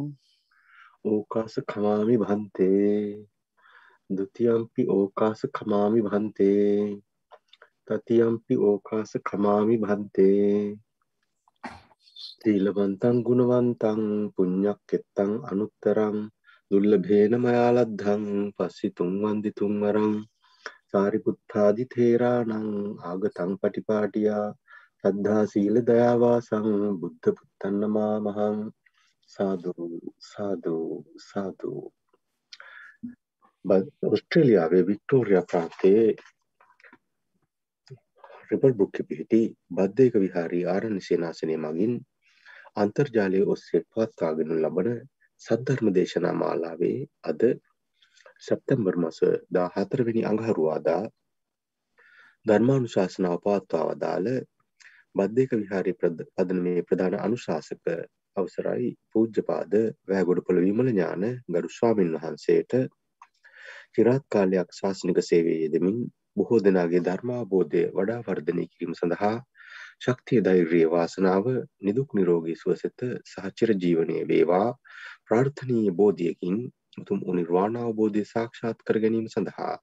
ඕකාස කමාමි බන්තේ දුතියම්පි ඕකාස කමාමි බන්තේ තතියම්පි ඕකාස කමාමි බන්තේ සීලවන්තන් ගුණවන්තන් පුං්ඥක් එත්තං අනුත්තරම් දුල්ල භේන මයාලද්ධං පස්සි තුන්වන්දි තුන්වරම් සාරිපුත්තාදි තේරානං ආගතං පටිපාටියා සද්ධා සීල දයාවාසං බුද්ධ පුත්තන්නමා මහං සාධූ සාධූ සාධූ ඔස්ට්‍රේලියාවේ වික්ටෝරිය ප්‍රාන්තයේ රිබල් බුක්ක පිහිටි බද්ධයක විහාරී ආරණ සේනාසනය මගින් අන්තර්ජාලය ඔස්සේ පවත්වාගෙන ලබන සද්ධර්ම දේශනා මාලාවේ අද සැප්තැම්බර් මස දා හතරවෙනි අඟහරුවාදා ධර්මානු ශාසනාව පවත්වා වදාළ බද්ධයක විහාරය පදන මේ ප්‍රධාන අනුශාසක අවසරයි පූජ්‍යපාද වැෑගොඩපොළ විමල ඥාන ගරු ස්වාමීන් වහන්සේට චිරාත් කාලයක් ශාසනික සේවයේ යෙදමින් බොහෝ දෙනාගේ ධර්මාබෝධය වඩා වර්ධනය කිරීම සඳහා ශක්තිය ධෛර්යය වාසනාව නිදුක් නිරෝගී සුවසෙත සහචර ජීවනය වේවා. ප්‍රාර්ථනීය බෝධියකින් උතුම් උනිර්වාණ අවබෝධය සාක්ෂාත් කර ගැනීම සඳහා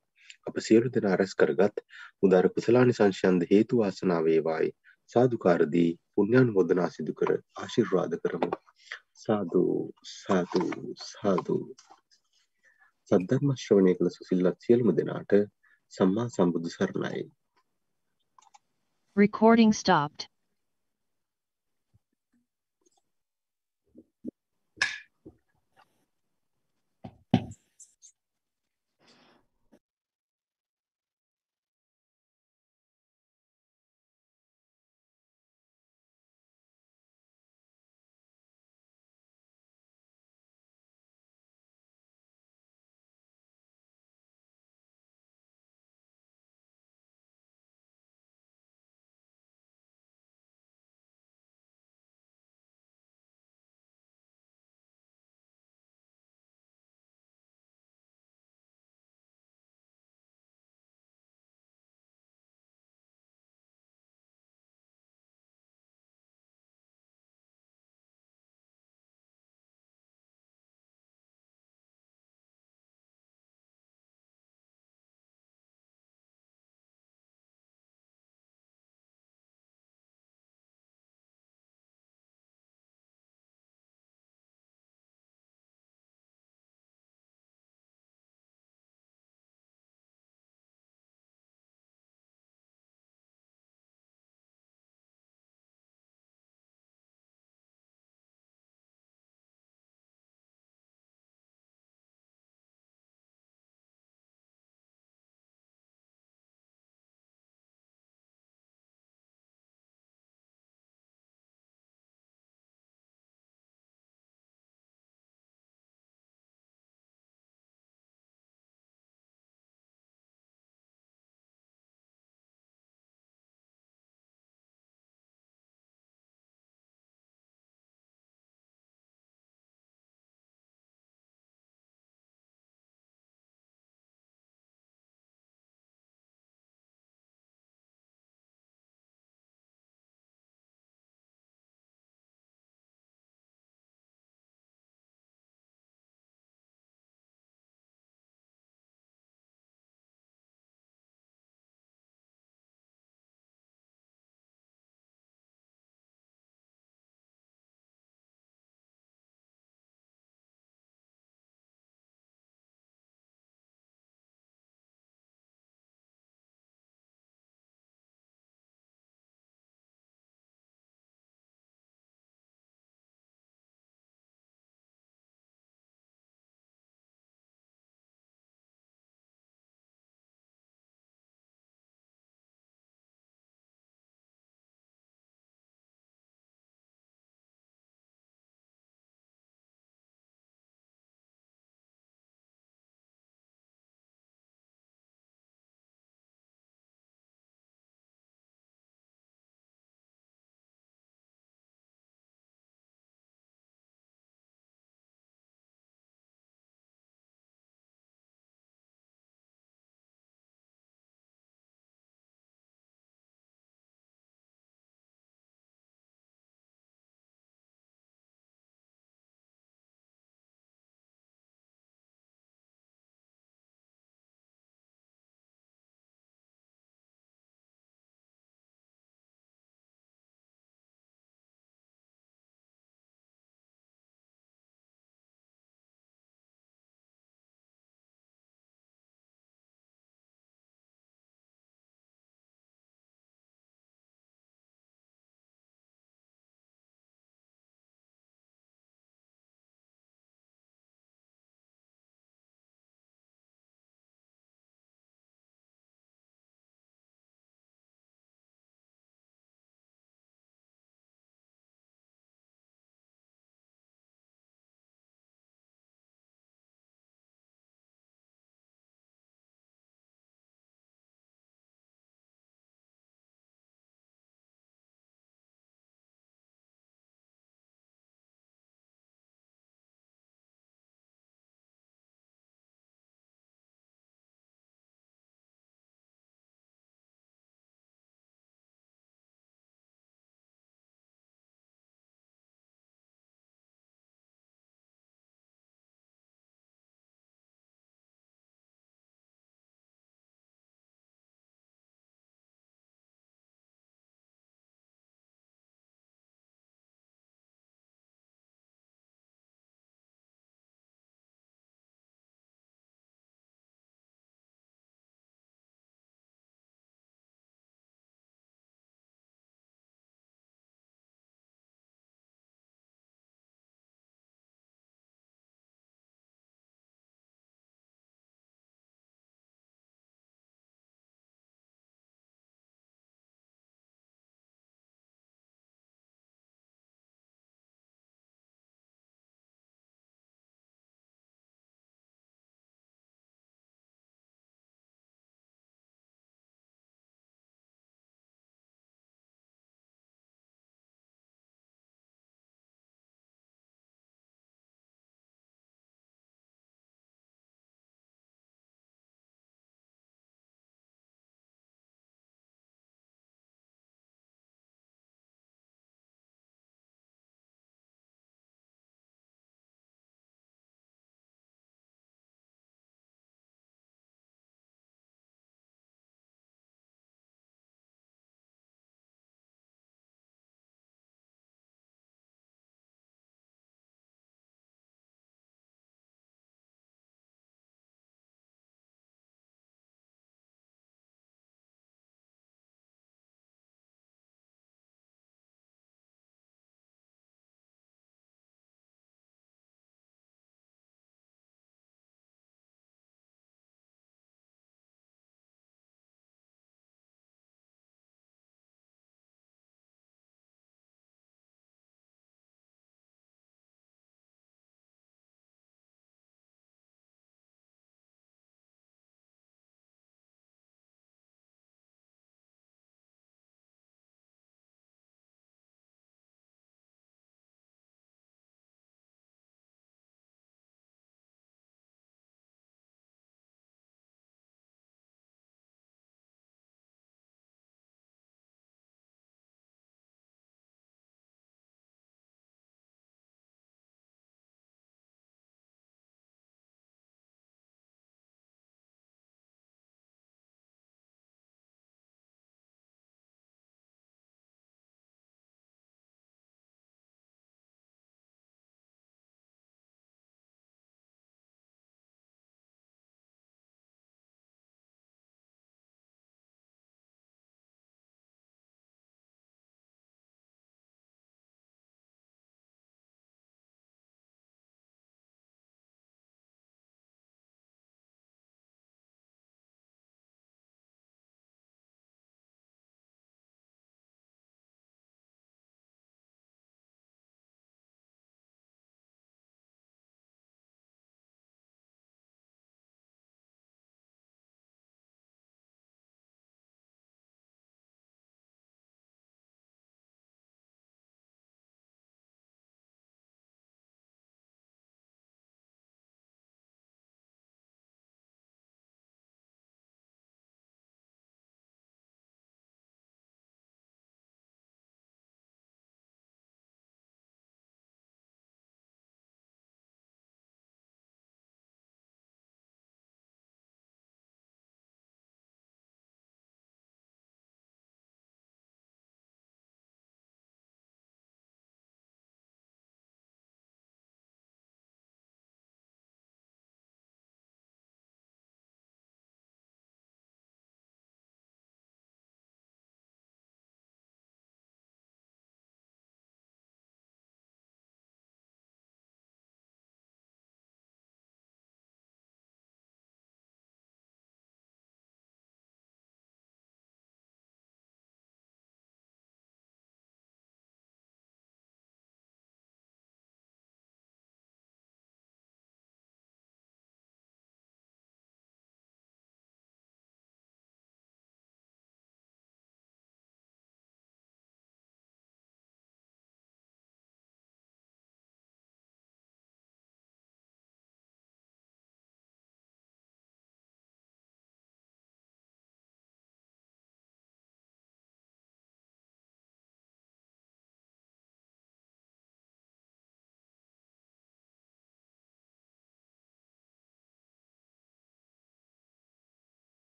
අප සියලු දෙනා රැස් කරගත් උදාර කුසලානි සංශයන්ද හේතු වාසනා වේවායි. සාදුකාරදී පුණ්‍යානුමෝදනා සිදු කර ආශිර්වාද කරමු. සාදු සාදු සාදු. සද්ධර්ම ශ්‍රවණය කළ සුසිල්ලත් සියලුම දෙනාට සම්මා සම්බුදු සරණයි Recording stopped.